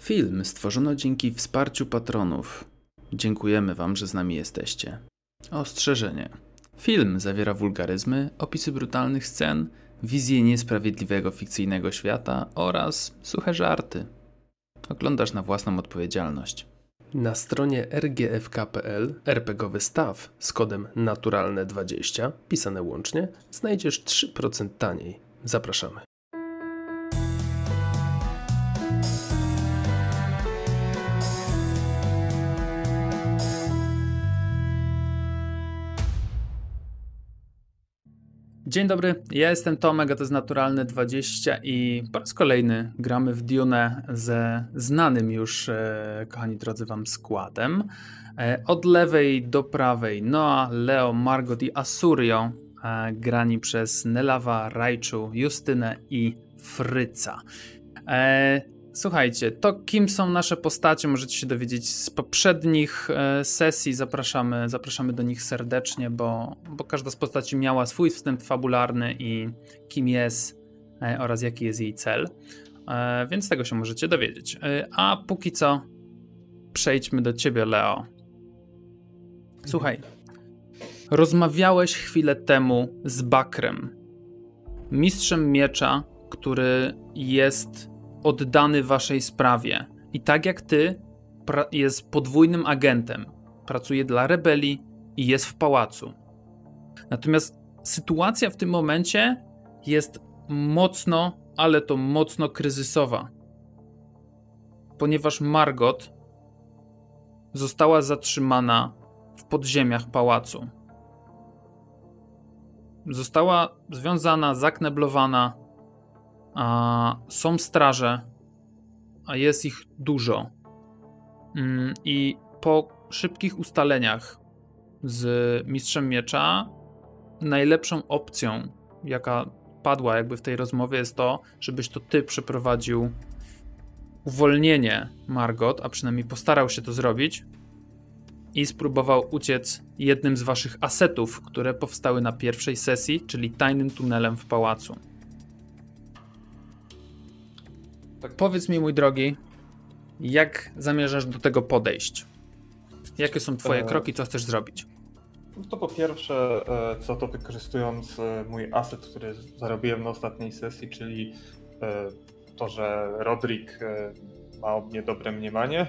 Film stworzono dzięki wsparciu patronów. Dziękujemy Wam, że z nami jesteście. Ostrzeżenie. Film zawiera wulgaryzmy, opisy brutalnych scen, wizję niesprawiedliwego fikcyjnego świata oraz suche żarty. Oglądasz na własną odpowiedzialność. Na stronie rgfk.pl RPGowy staw z kodem naturalne20 pisane łącznie znajdziesz 3% taniej. Zapraszamy. Dzień dobry, ja jestem Tomek, a to jest Naturalne 20 i po raz kolejny gramy w Dune ze znanym już, e, kochani drodzy, wam składem. E, od lewej do prawej Noah, Leo, Margot i Asurio, e, grani przez Nelawa, Raichu, Justynę i Fryca. Słuchajcie, to kim są nasze postacie możecie się dowiedzieć z poprzednich e, sesji. Zapraszamy, zapraszamy do nich serdecznie, bo, bo każda z postaci miała swój wstęp fabularny i kim jest e, oraz jaki jest jej cel. E, więc tego się możecie dowiedzieć. A póki co przejdźmy do ciebie, Leo. Słuchaj, rozmawiałeś chwilę temu z Bakrem, mistrzem miecza, który jest oddany waszej sprawie. I tak jak ty, jest podwójnym agentem. Pracuje dla rebelii i jest w pałacu. Natomiast sytuacja w tym momencie jest mocno, ale to mocno kryzysowa. Ponieważ Margot została zatrzymana w podziemiach pałacu. Została związana, zakneblowana a są straże, a jest ich dużo. Mm, I po szybkich ustaleniach z mistrzem miecza, najlepszą opcją, jaka padła jakby w tej rozmowie, jest to, żebyś to ty przeprowadził uwolnienie Margot, a przynajmniej postarał się to zrobić i spróbował uciec jednym z waszych asetów, które powstały na pierwszej sesji, czyli tajnym tunelem w pałacu. Tak. Powiedz mi, mój drogi, jak zamierzasz do tego podejść? Jakie są Twoje e... kroki, co chcesz zrobić? No to po pierwsze, e, co to wykorzystując e, mój aset, który zarobiłem na ostatniej sesji, czyli to, że Rodrik ma o mnie dobre mniemanie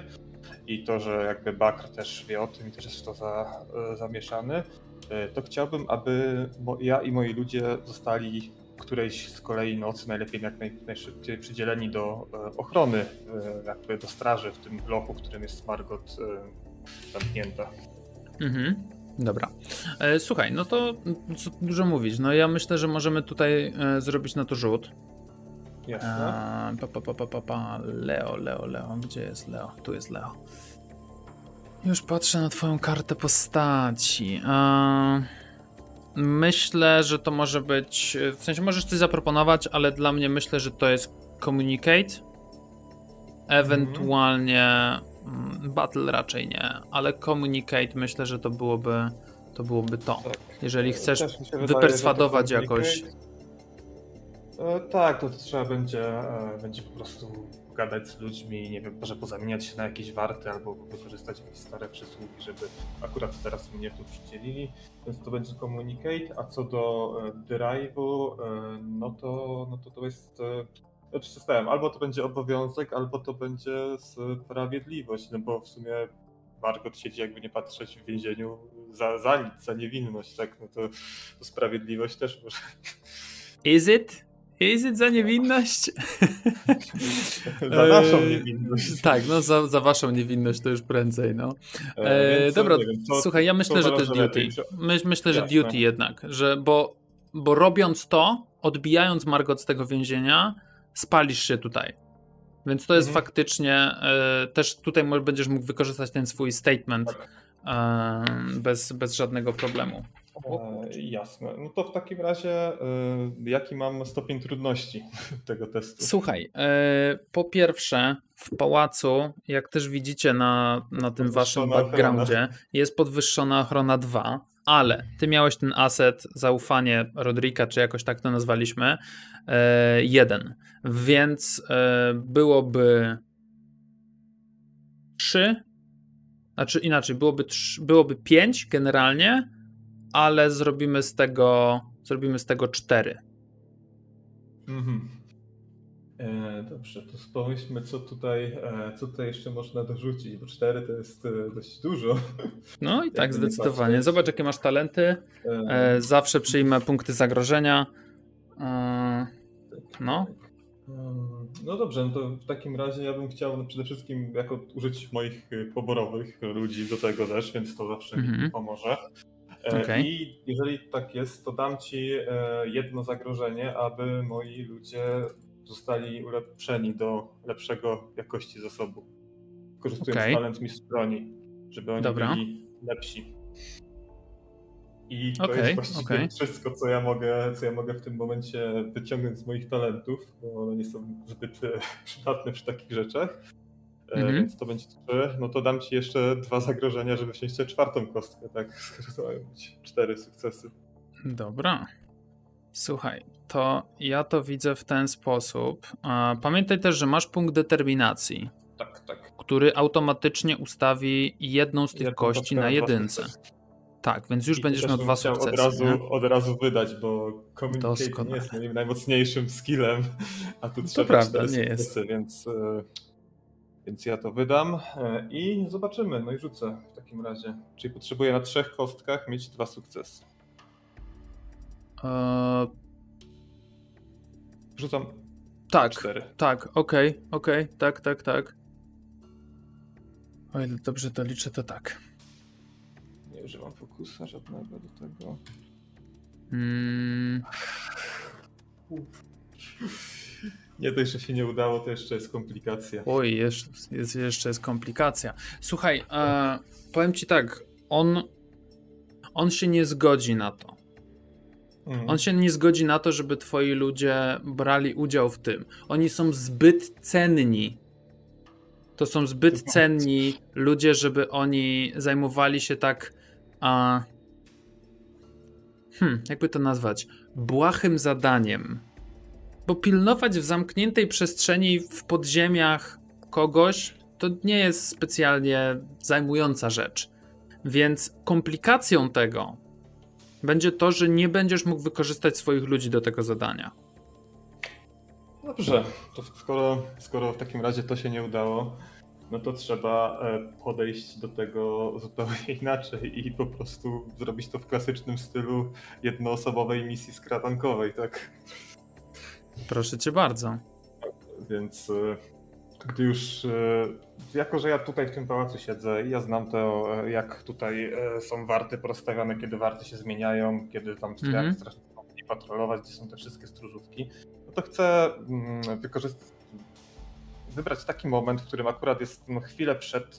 i to, że jakby Bakr też wie o tym i też jest w to za, zamieszany, to chciałbym, aby ja i moi ludzie zostali którejś z kolei nocy, najlepiej jak naj, najszybciej przydzieleni do e, ochrony, e, jakby do straży w tym bloku, w którym jest Margot e, zamknięta. Mhm. Dobra. Słuchaj, no to co dużo mówić. No ja myślę, że możemy tutaj zrobić na to rzut. Jasne. Pa, pa, pa, pa, pa, Leo, Leo, Leo. Gdzie jest Leo? Tu jest Leo. Już patrzę na twoją kartę postaci. E... Myślę, że to może być. W sensie możesz coś zaproponować, ale dla mnie myślę, że to jest communicate. Ewentualnie mm, battle raczej nie, ale communicate myślę, że to byłoby to. Byłoby to. Tak. Jeżeli chcesz wyperswadować jakoś. E, tak, to trzeba będzie, e, będzie po prostu pogadać z ludźmi, nie wiem, może pozamieniać się na jakieś warty albo wykorzystać jakieś stare przysługi, żeby akurat teraz mnie tu przydzielili, więc to będzie communicate, a co do e, drive'u, e, no to, no to to jest oczywiście stałem, albo to będzie obowiązek, albo to będzie sprawiedliwość, no bo w sumie Margot siedzi jakby nie patrzeć w więzieniu za, za nic, za niewinność, tak, no to, to sprawiedliwość też może. Is it? Is za niewinność? za naszą e, niewinność. tak, no za, za waszą niewinność to już prędzej, no. E, e dobra, to, słuchaj, ja myślę, że to jest duty. My, myślę, że Jasne. duty jednak, że bo, bo robiąc to, odbijając Margot z tego więzienia, spalisz się tutaj. Więc to jest mhm. faktycznie, e, też tutaj będziesz mógł wykorzystać ten swój statement. E, bez, bez żadnego problemu. E, jasne. No to w takim razie, e, jaki mam stopień trudności tego testu? Słuchaj, e, po pierwsze, w pałacu, jak też widzicie na, na tym waszym backgroundzie, ochrona. jest podwyższona ochrona 2, ale ty miałeś ten aset, zaufanie Rodrika, czy jakoś tak to nazwaliśmy, jeden. Więc byłoby trzy, znaczy inaczej, byłoby, trzy, byłoby pięć generalnie, ale zrobimy z tego, zrobimy z tego cztery. Mhm. E, dobrze, to spomyślmy, co tutaj, e, co tutaj jeszcze można dorzucić, bo cztery to jest e, dość dużo. No i tak, zdecydowanie. Zobacz, jakie masz talenty. E, zawsze przyjmę punkty zagrożenia. E, no. No dobrze, no to w takim razie ja bym chciał no przede wszystkim jako użyć moich poborowych ludzi do tego też, więc to zawsze mi mhm. pomoże. Okay. I jeżeli tak jest, to dam ci jedno zagrożenie, aby moi ludzie zostali ulepszeni do lepszego jakości zasobu. Korzystując okay. z talent mistrz broni, żeby oni Dobra. byli lepsi. I to okay, jest właściwie okay. wszystko, co ja, mogę, co ja mogę w tym momencie wyciągnąć z moich talentów, bo one nie są zbyt e, przydatne przy takich rzeczach. Mm -hmm. Więc to będzie trzy. No to dam ci jeszcze dwa zagrożenia, żeby wziąć sobie czwartą kostkę, tak? Skoro to mają być cztery sukcesy. Dobra. Słuchaj, to ja to widzę w ten sposób. Pamiętaj też, że masz punkt determinacji. Tak, tak. Który automatycznie ustawi jedną z tych kości na jedynce. Tak, więc już I będziesz miał dwa sukcesy. Od razu, od razu wydać, bo communication nie jest moim najmocniejszym skillem, a tu trzeba to prawda, nie jest. więc, e, więc ja to wydam e, i zobaczymy. No i rzucę w takim razie. Czyli potrzebuję na trzech kostkach mieć dwa sukcesy. Eee... Rzucam. Tak, cztery. tak, okej, okay, okej, okay, tak, tak, tak. O ile dobrze to liczę, to tak. Nie używam fokusa żadnego do tego. Mm. Nie dość, że się nie udało, to jeszcze jest komplikacja. Oj, jeszcze jest, jeszcze jest komplikacja. Słuchaj, e, powiem ci tak, on, on się nie zgodzi na to. Mhm. On się nie zgodzi na to, żeby twoi ludzie brali udział w tym. Oni są zbyt cenni. To są zbyt cenni ludzie, żeby oni zajmowali się tak. A, hmm, jakby to nazwać? Błahym zadaniem. Bo pilnować w zamkniętej przestrzeni w podziemiach kogoś to nie jest specjalnie zajmująca rzecz. Więc komplikacją tego będzie to, że nie będziesz mógł wykorzystać swoich ludzi do tego zadania. Dobrze, to skoro, skoro w takim razie to się nie udało, no to trzeba e, podejść do tego zupełnie inaczej i po prostu zrobić to w klasycznym stylu jednoosobowej misji skradankowej, tak? Proszę cię bardzo. Więc e, gdy już, e, jako że ja tutaj w tym pałacu siedzę i ja znam to, jak tutaj są warty porozstawiane, kiedy warty się zmieniają, kiedy tam mm -hmm. strasznie patrolować, gdzie są te wszystkie stróżówki, no to chcę mm, wykorzystać, wybrać taki moment, w którym akurat jest no, chwilę przed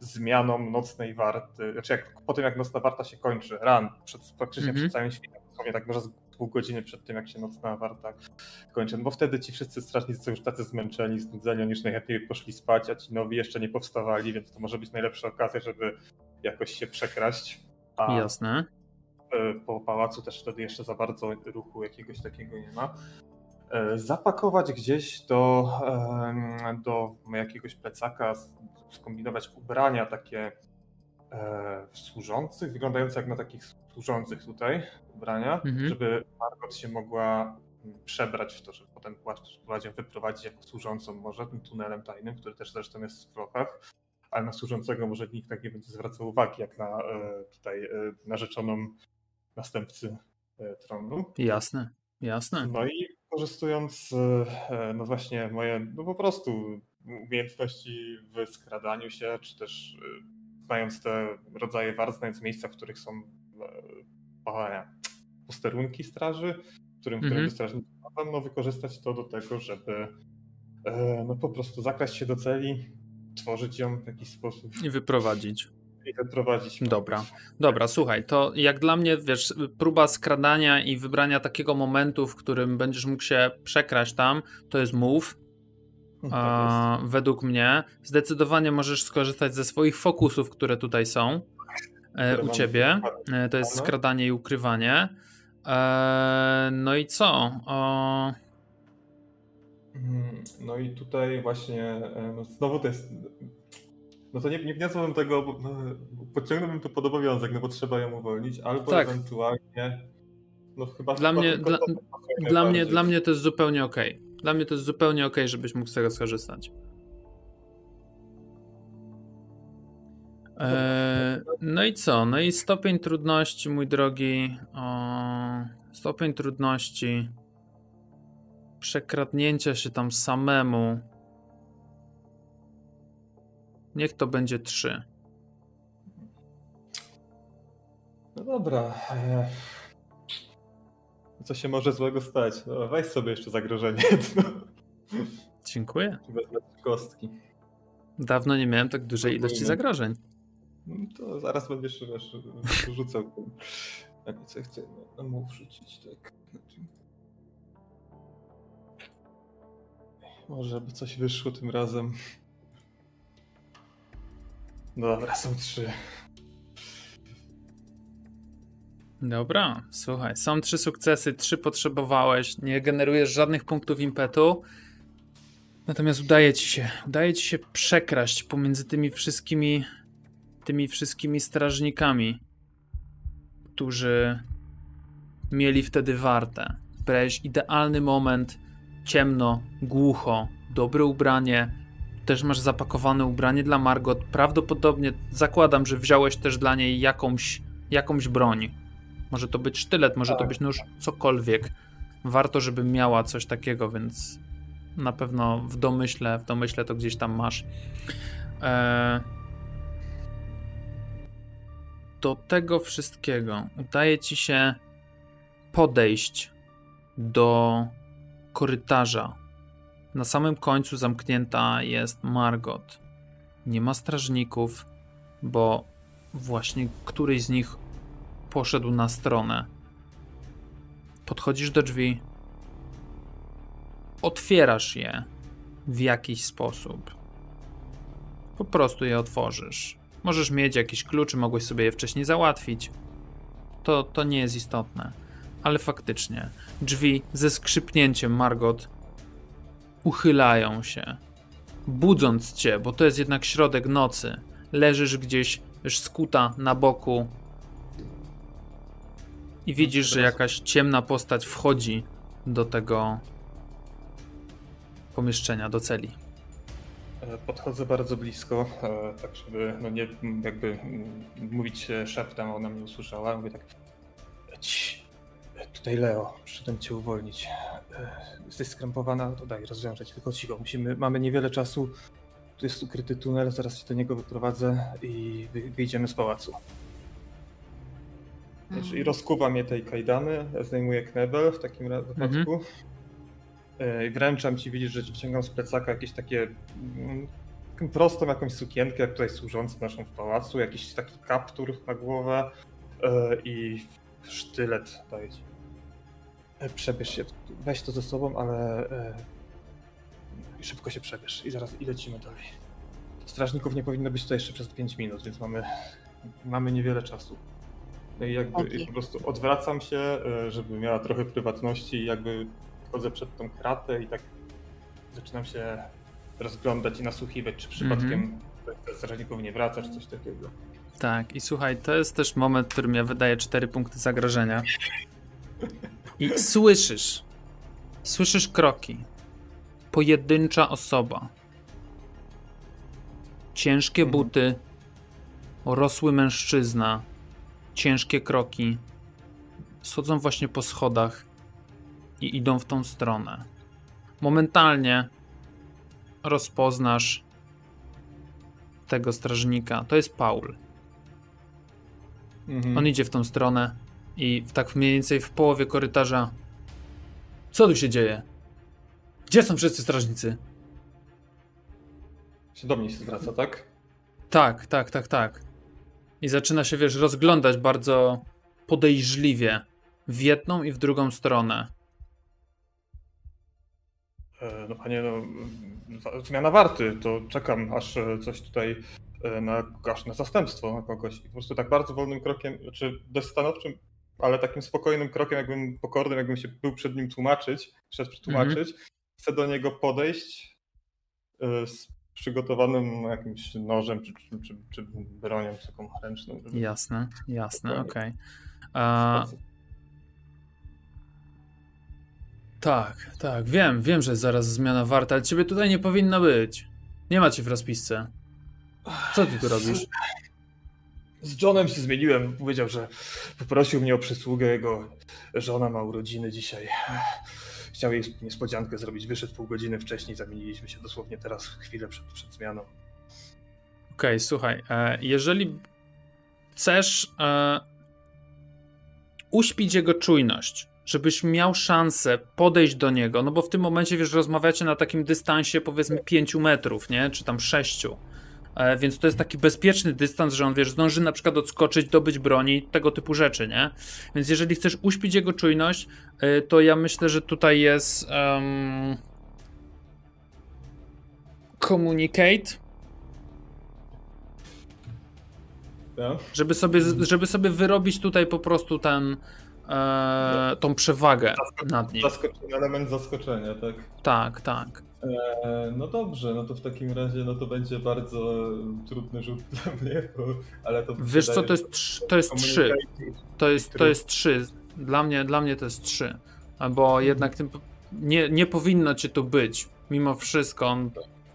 zmianą nocnej warty, znaczy jak, po tym jak nocna warta się kończy, ran, przed, praktycznie mm -hmm. przed całym świtem, tak może pół godziny przed tym, jak się nocna warta kończy. No bo wtedy ci wszyscy strażnicy są już tacy zmęczeni, znudzeni, oni już najchętniej poszli spać, a ci nowi jeszcze nie powstawali, więc to może być najlepsza okazja, żeby jakoś się przekraść. A Jasne. E, po pałacu też wtedy jeszcze za bardzo ruchu jakiegoś takiego nie ma. E, zapakować gdzieś do, do jakiegoś plecaka, skombinować ubrania takie e, służących, wyglądające jak na takich służących tutaj ubrania, mhm. żeby Margot się mogła przebrać w to, żeby potem płacz ją wyprowadzić jako służącą może tym tunelem tajnym, który też zresztą jest w Włochach, ale na służącego może nikt tak nie będzie zwracał uwagi jak na e, tutaj narzeczoną następcy tronu. Jasne, jasne. No i korzystując no właśnie moje, no po prostu umiejętności w skradaniu się, czy też znając te rodzaje wart, znając miejsca, w których są posterunki straży, którym, którym mm -hmm. strażnicy mogą wykorzystać to do tego, żeby e, no po prostu zakraść się do celi, tworzyć ją w jakiś sposób. I wyprowadzić. I wyprowadzić. Dobra, dobra, słuchaj, to jak dla mnie, wiesz, próba skradania i wybrania takiego momentu, w którym będziesz mógł się przekraść tam, to jest move. Tak A, według mnie zdecydowanie możesz skorzystać ze swoich fokusów, które tutaj są e, u ciebie. E, to jest skradanie i ukrywanie. E, no i co? O... Mm, no i tutaj właśnie, znowu to jest. No to nie, nie wniosłbym tego, no, podciągnąłbym to pod obowiązek, no bo trzeba ją uwolnić, albo tak. ewentualnie. No chyba dla mnie, dla, dla mnie, dla mnie to jest zupełnie ok. Dla mnie to jest zupełnie ok, żebyś mógł z tego skorzystać. Eee, no i co? No i stopień trudności, mój drogi. O, stopień trudności przekradnięcia się tam samemu. Niech to będzie 3. No dobra. Co się może złego stać? No, weź sobie jeszcze zagrożenie. Dziękuję. kostki. Dawno nie miałem tak dużej ilości zagrożeń. No to zaraz będziesz wiesz, rzucał. Co chcę no, mu wrzucić, tak. Może by coś wyszło tym razem. Dobra, są trzy. Dobra, słuchaj, są trzy sukcesy, trzy potrzebowałeś, nie generujesz żadnych punktów impetu. Natomiast udaje ci się, udaje ci się przekraść pomiędzy tymi wszystkimi tymi wszystkimi strażnikami, którzy mieli wtedy wartę. Brałeś idealny moment, ciemno, głucho, dobre ubranie, też masz zapakowane ubranie dla Margot. Prawdopodobnie zakładam, że wziąłeś też dla niej jakąś, jakąś broń. Może to być sztylet, może to tak. być nóż, cokolwiek. Warto, żeby miała coś takiego, więc na pewno w domyśle, w domyśle to gdzieś tam masz. Eee... Do tego wszystkiego udaje ci się podejść do korytarza. Na samym końcu zamknięta jest Margot. Nie ma strażników, bo właśnie któryś z nich poszedł na stronę. Podchodzisz do drzwi, otwierasz je w jakiś sposób. Po prostu je otworzysz. Możesz mieć jakieś klucze, mogłeś sobie je wcześniej załatwić. To, to nie jest istotne ale faktycznie drzwi ze skrzypnięciem Margot uchylają się, budząc cię, bo to jest jednak środek nocy. Leżysz gdzieś już skuta na boku i widzisz, że jakaś ciemna postać wchodzi do tego pomieszczenia, do celi. E, podchodzę bardzo blisko, e, tak żeby no nie jakby mówić szeptem, ona mnie usłyszała. Mówię tak, Tutaj Leo, przyszedłem cię uwolnić. E, jesteś skrępowana, to daj rozwiązać, tylko cicho. Musimy, mamy niewiele czasu. Tu jest ukryty tunel, zaraz cię do niego wyprowadzę i wyjdziemy z pałacu. Mhm. I rozkuwa mnie tej kajdany, zdejmuję knebel w takim wypadku. Mhm. I wręczam ci, widzisz, że ci wciągam z plecaka jakieś takie mm, prostą jakąś sukienkę, która jest służąca naszą w pałacu, jakiś taki kaptur na głowę e, i sztylet daję ci. E, przebierz się, weź to ze sobą, ale e, szybko się przebierz i zaraz i lecimy dalej. Strażników nie powinno być tutaj jeszcze przez 5 minut, więc mamy, mamy niewiele czasu. No i jakby okay. po prostu odwracam się, e, żeby miała trochę prywatności i jakby wchodzę przed tą kratę i tak zaczynam się rozglądać i nasłuchiwać, czy przypadkiem mm -hmm. strażników nie wraca, czy coś takiego. Tak, i słuchaj, to jest też moment, w którym ja wydaję 4 punkty zagrożenia. I słyszysz, słyszysz kroki. Pojedyncza osoba. Ciężkie mhm. buty, rosły mężczyzna, ciężkie kroki. Schodzą właśnie po schodach i idą w tą stronę. Momentalnie rozpoznasz tego strażnika. To jest Paul. Mhm. On idzie w tą stronę i tak mniej więcej w połowie korytarza. Co tu się dzieje? Gdzie są wszyscy strażnicy? Się do mnie się zwraca, tak? Tak, tak, tak, tak. I zaczyna się, wiesz, rozglądać bardzo podejrzliwie w jedną i w drugą stronę. E, no panie, no, zmiana warty, to czekam, aż coś tutaj E, na, aż na zastępstwo na kogoś. I po prostu tak bardzo wolnym krokiem, czy znaczy dość stanowczym, ale takim spokojnym krokiem, jakbym pokornym, jakbym się był przed nim tłumaczyć, przed przetłumaczyć, -hmm. chcę do niego podejść, e, przygotowanym jakimś nożem czy, czy, czy, czy bronią taką ręczną. Jasne, jasne, okej. A, Tak, tak, wiem, wiem, że jest zaraz zmiana warta, ale ciebie tutaj nie powinno być. Nie ma cię w rozpisce. Co ty tu robisz? Z Johnem się zmieniłem. Powiedział, że poprosił mnie o przysługę. Jego żona ma urodziny dzisiaj. Chciał jej niespodziankę zrobić. Wyszedł pół godziny wcześniej. Zamieniliśmy się dosłownie teraz, chwilę przed, przed zmianą. Okej, słuchaj, e, jeżeli chcesz e, uśpić jego czujność, żebyś miał szansę podejść do niego, no bo w tym momencie, wiesz, rozmawiacie na takim dystansie powiedzmy 5 metrów, nie? Czy tam 6. E, więc to jest taki bezpieczny dystans, że on, wiesz, zdąży na przykład odskoczyć, dobyć broni, tego typu rzeczy, nie? Więc jeżeli chcesz uśpić jego czujność, e, to ja myślę, że tutaj jest em, communicate? Żeby sobie, żeby sobie wyrobić tutaj po prostu ten, e, tą przewagę nad nim. Zaskoczenie, element zaskoczenia, tak? Tak, tak. E, no dobrze, no to w takim razie no to będzie bardzo trudny rzut dla mnie, bo, ale to Wiesz co, to jest, trz- to jest trzy. To jest, to jest trzy. Dla mnie, dla mnie to jest trzy. Bo jednak tym, nie, nie powinno cię tu być. Mimo wszystko. On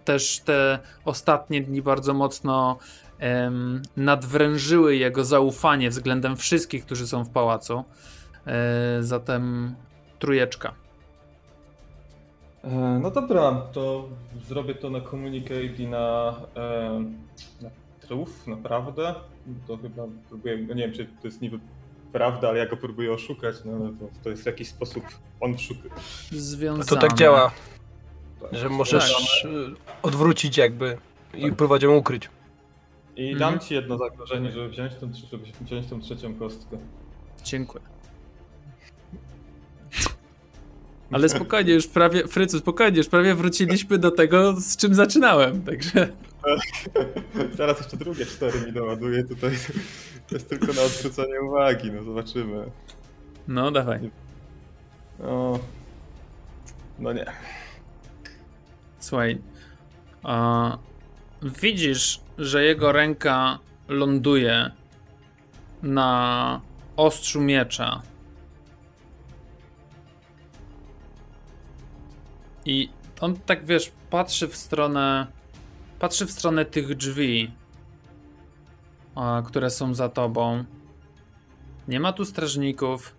też te ostatnie dni bardzo mocno em, nadwrężyły jego zaufanie względem wszystkich, którzy są w pałacu. E, zatem trójeczka. E, No dobra, to zrobię to na communicate i na, e, na truf, naprawdę. To chyba próbuję, no nie wiem czy to jest niby prawda, ale ja go próbuję oszukać, no ale to, to jest w jakiś sposób on szuka. Związane. To tak działa, Tak. że możesz y, odwrócić jakby i próbować ją ukryć. I Mhm. dam ci jedno zagrożenie, żeby wziąć tą, żeby wziąć tą trzecią kostkę. Dziękuję. Ale spokojnie, już prawie, Frycu, spokojnie, już prawie wróciliśmy do tego, z czym zaczynałem, także... Zaraz jeszcze drugie cztery mi doładuję tutaj. To jest tylko na odwrócenie uwagi, no zobaczymy. No, dawaj. No, no nie. Słuchaj, a, widzisz, że jego ręka ląduje na ostrzu miecza. I on tak wiesz, patrzy w stronę. Patrzy w stronę tych drzwi, które są za tobą. Nie ma tu strażników.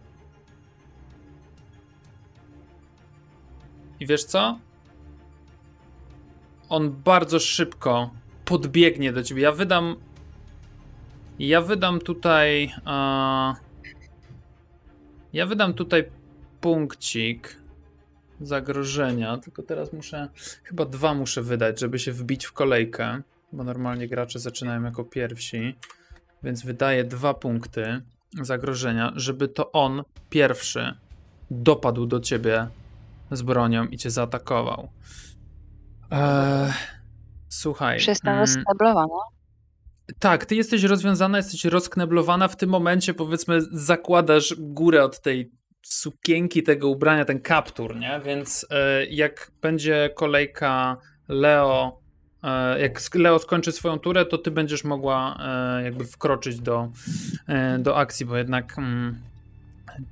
I wiesz co? on bardzo szybko podbiegnie do ciebie. Ja wydam. Ja wydam tutaj. Ja wydam tutaj punkcik zagrożenia. Tylko teraz muszę. Chyba dwa muszę wydać, żeby się wbić w kolejkę. Bo normalnie gracze zaczynają jako pierwsi. Więc wydaję dwa punkty zagrożenia, żeby to on pierwszy dopadł do ciebie z bronią i cię zaatakował. Eee, słuchaj. Jestem mm, tak, ty jesteś rozwiązana, jesteś rozkneblowana. W tym momencie, powiedzmy, zakładasz górę od tej sukienki, tego ubrania, ten kaptur, nie? Więc e, jak będzie kolejka Leo, e, jak Leo skończy swoją turę, to ty będziesz mogła e, jakby wkroczyć do, do akcji, bo jednak mm,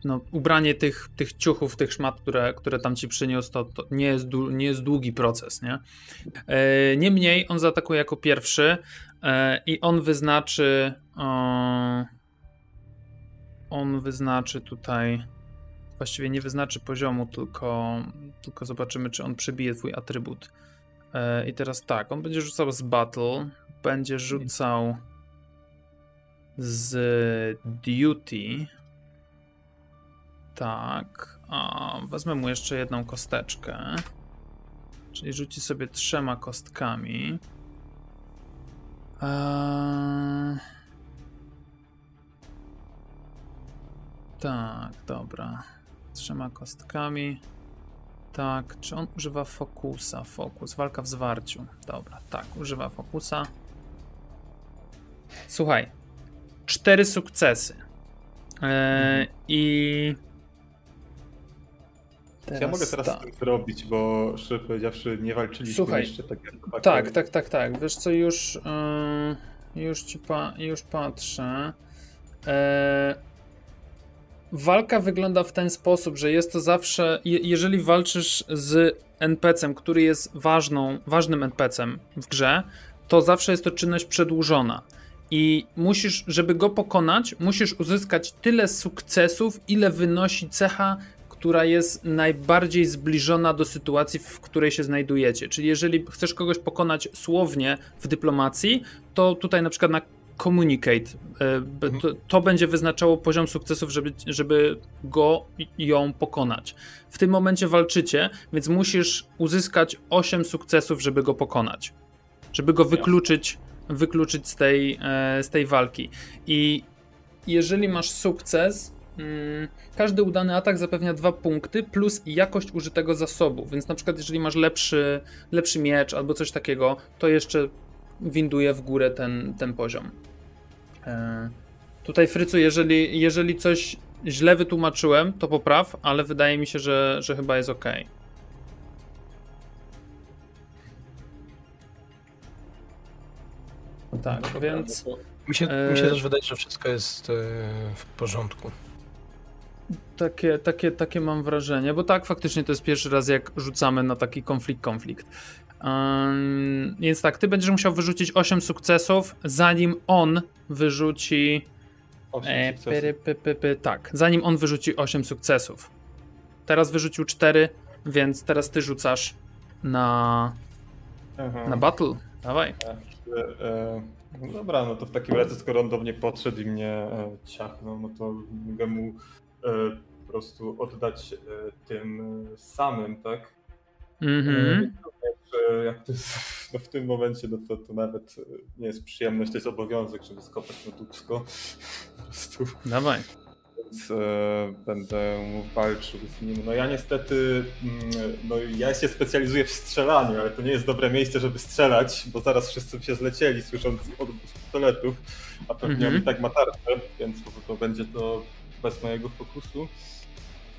no, ubranie tych, tych ciuchów, tych szmat, które, które tam ci przyniósł, to, to nie, jest dłu- nie jest długi proces, nie? Niemniej on zaatakuje jako pierwszy i on wyznaczy. On wyznaczy tutaj. Właściwie nie wyznaczy poziomu, tylko, tylko zobaczymy, czy on przebije twój atrybut. E, I teraz tak, on będzie rzucał z battle, będzie rzucał z duty. Tak. A, wezmę mu jeszcze jedną kosteczkę. Czyli rzuci sobie trzema kostkami. Eee... Tak, dobra. Trzema kostkami. Tak, czy on używa fokusa? Fokus, walka w zwarciu. Dobra, tak, używa fokusa. Słuchaj, cztery sukcesy. Eee, I Co ja mogę teraz tak. zrobić, bo szczerze powiedziawszy nie walczyliśmy Słuchaj, jeszcze tak jak. Tak, tak, tak, tak. Wiesz co, już, yy, już, ci pa, już patrzę. E, walka wygląda w ten sposób, że jest to zawsze, je, jeżeli walczysz z NPC-em, który jest ważną, ważnym NPC-em w grze, to zawsze jest to czynność przedłużona. I musisz, żeby go pokonać, musisz uzyskać tyle sukcesów, ile wynosi cecha, która jest najbardziej zbliżona do sytuacji, w której się znajdujecie. Czyli jeżeli chcesz kogoś pokonać słownie w dyplomacji, to tutaj na przykład na communicate e, to, to będzie wyznaczało poziom sukcesów, żeby, żeby go ją pokonać. W tym momencie walczycie, więc musisz uzyskać 8 sukcesów, żeby go pokonać. Żeby go wykluczyć, wykluczyć z tej, e, z tej walki. I jeżeli masz sukces, mm, każdy udany atak zapewnia dwa punkty plus jakość użytego zasobu. Więc na przykład, jeżeli masz lepszy, lepszy miecz albo coś takiego, to jeszcze winduje w górę ten, ten poziom. E, tutaj, Frycu, jeżeli, jeżeli coś źle wytłumaczyłem, to popraw, ale wydaje mi się, że, że chyba jest ok. Tak, Dobra, więc. Mi się, E, mi się też wydaje, że wszystko jest e, w porządku. Takie, takie, takie mam wrażenie, bo tak, faktycznie to jest pierwszy raz, jak rzucamy na taki konflikt, konflikt. Ym, więc tak, ty będziesz musiał wyrzucić 8 sukcesów, zanim on wyrzuci. osiem E, sukcesów. pyry, py, py, py, tak, zanim on wyrzuci 8 sukcesów. Teraz wyrzucił 4, więc teraz ty rzucasz na, Aha. na battle. Dawaj. E, e, no dobra, no to w takim razie, skoro on do mnie podszedł i mnie e, ciachnął, no to mogę mu po prostu oddać e, tym e, samym, tak? Mhm. E, jak to jest, no w tym momencie, no to, to nawet e, nie jest przyjemność, to jest obowiązek, żeby skopać na dubsko. Po prostu. Dawaj. Więc e, będę walczył z nim. No ja niestety, mm, no ja się specjalizuję w strzelaniu, ale to nie jest dobre miejsce, żeby strzelać, bo zaraz wszyscy się zlecieli, słysząc odgłos pistoletów, a pewnie Mhm. on i tak ma tarczę, więc to będzie to bez mojego fokusu.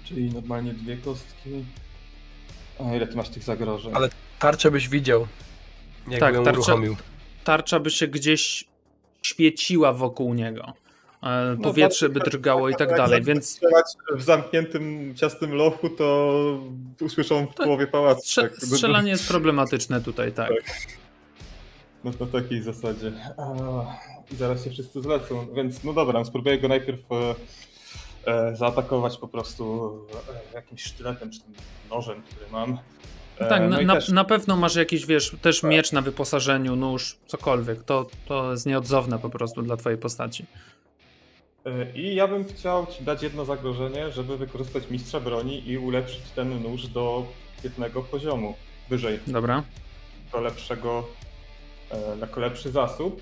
Czyli normalnie dwie kostki. A ile ty masz tych zagrożeń? Ale- Tarczę byś widział, jakby Tak, ją tarczę- uruchomił. Tarcza by się gdzieś świeciła wokół niego. E, No, Powietrze by tak, drgało i tak jak dalej, więc w zamkniętym, ciasnym lochu, to usłyszą w połowie pałacu. strze- tak. strzelanie jest problematyczne tutaj, tak. No to takiej zasadzie. A, I zaraz się wszyscy zlecą, więc no dobra, spróbuję go najpierw e, zaatakować po prostu e, jakimś sztyletem czy tym nożem, który mam. E, Tak, na, no na, też, na pewno masz jakiś, wiesz, też miecz na wyposażeniu, nóż, cokolwiek. To, to jest nieodzowne po prostu dla twojej postaci. e, I ja bym chciał ci dać jedno zagrożenie, żeby wykorzystać mistrza broni i ulepszyć ten nóż do jednego poziomu wyżej, Dobra. do lepszego, e, jako lepszy zasób.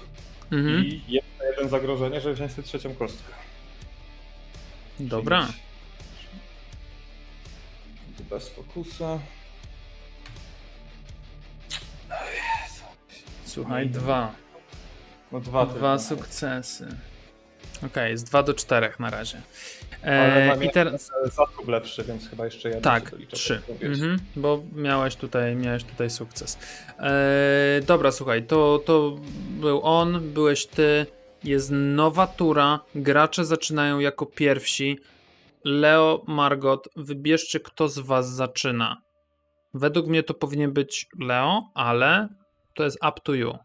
Mhm. I jeszcze jeden zagrożenie, żeby wziąć sobie trzecią kostkę. Dobra. Czyli Bez fokusa. Słuchaj, dwa. No dwa, Dwa sukcesy. Okej, jest dwa do czterech na razie. Ale E, mam I teraz. Lepszy, więc chyba jeszcze jeden. Tak, trzy. Mhm, bo miałeś tutaj, miałeś tutaj sukces. E, dobra, słuchaj, to, to był on, byłeś ty, jest nowa tura, gracze zaczynają jako pierwsi. Leo, Margot, wybierzcie kto z was zaczyna. Według mnie to powinien być Leo, ale to jest up to you.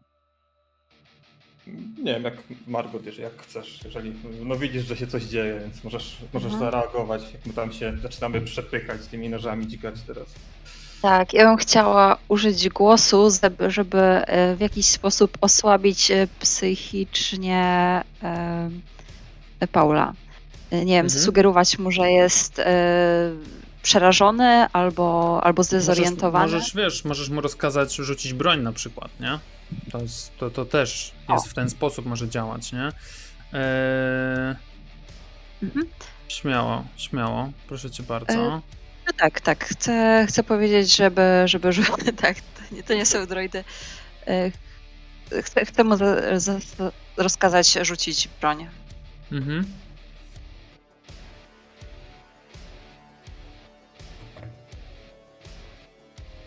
Nie wiem, jak Margot, jeżeli jak chcesz, jeżeli no widzisz, że się coś dzieje, więc możesz, możesz Mhm. zareagować, jak my tam się zaczynamy przepychać tymi nożami, dzikać teraz. Tak, ja bym chciała użyć głosu, żeby, e, w jakiś sposób osłabić e, psychicznie e, Paula. Nie wiem, Mhm. zasugerować mu, że jest przerażony albo, albo zdezorientowany. Możesz, możesz, wiesz, możesz mu rozkazać rzucić broń na przykład, nie? To, jest, to, to też jest w ten sposób może działać, nie? Eee, Mhm. Śmiało, śmiało, proszę cię bardzo. No tak, tak. Chcę, chcę powiedzieć, żeby, żeby, tak, to nie, to nie są droidy. E, Chcę, chcę mu za, za, rozkazać rzucić broń. Mhm.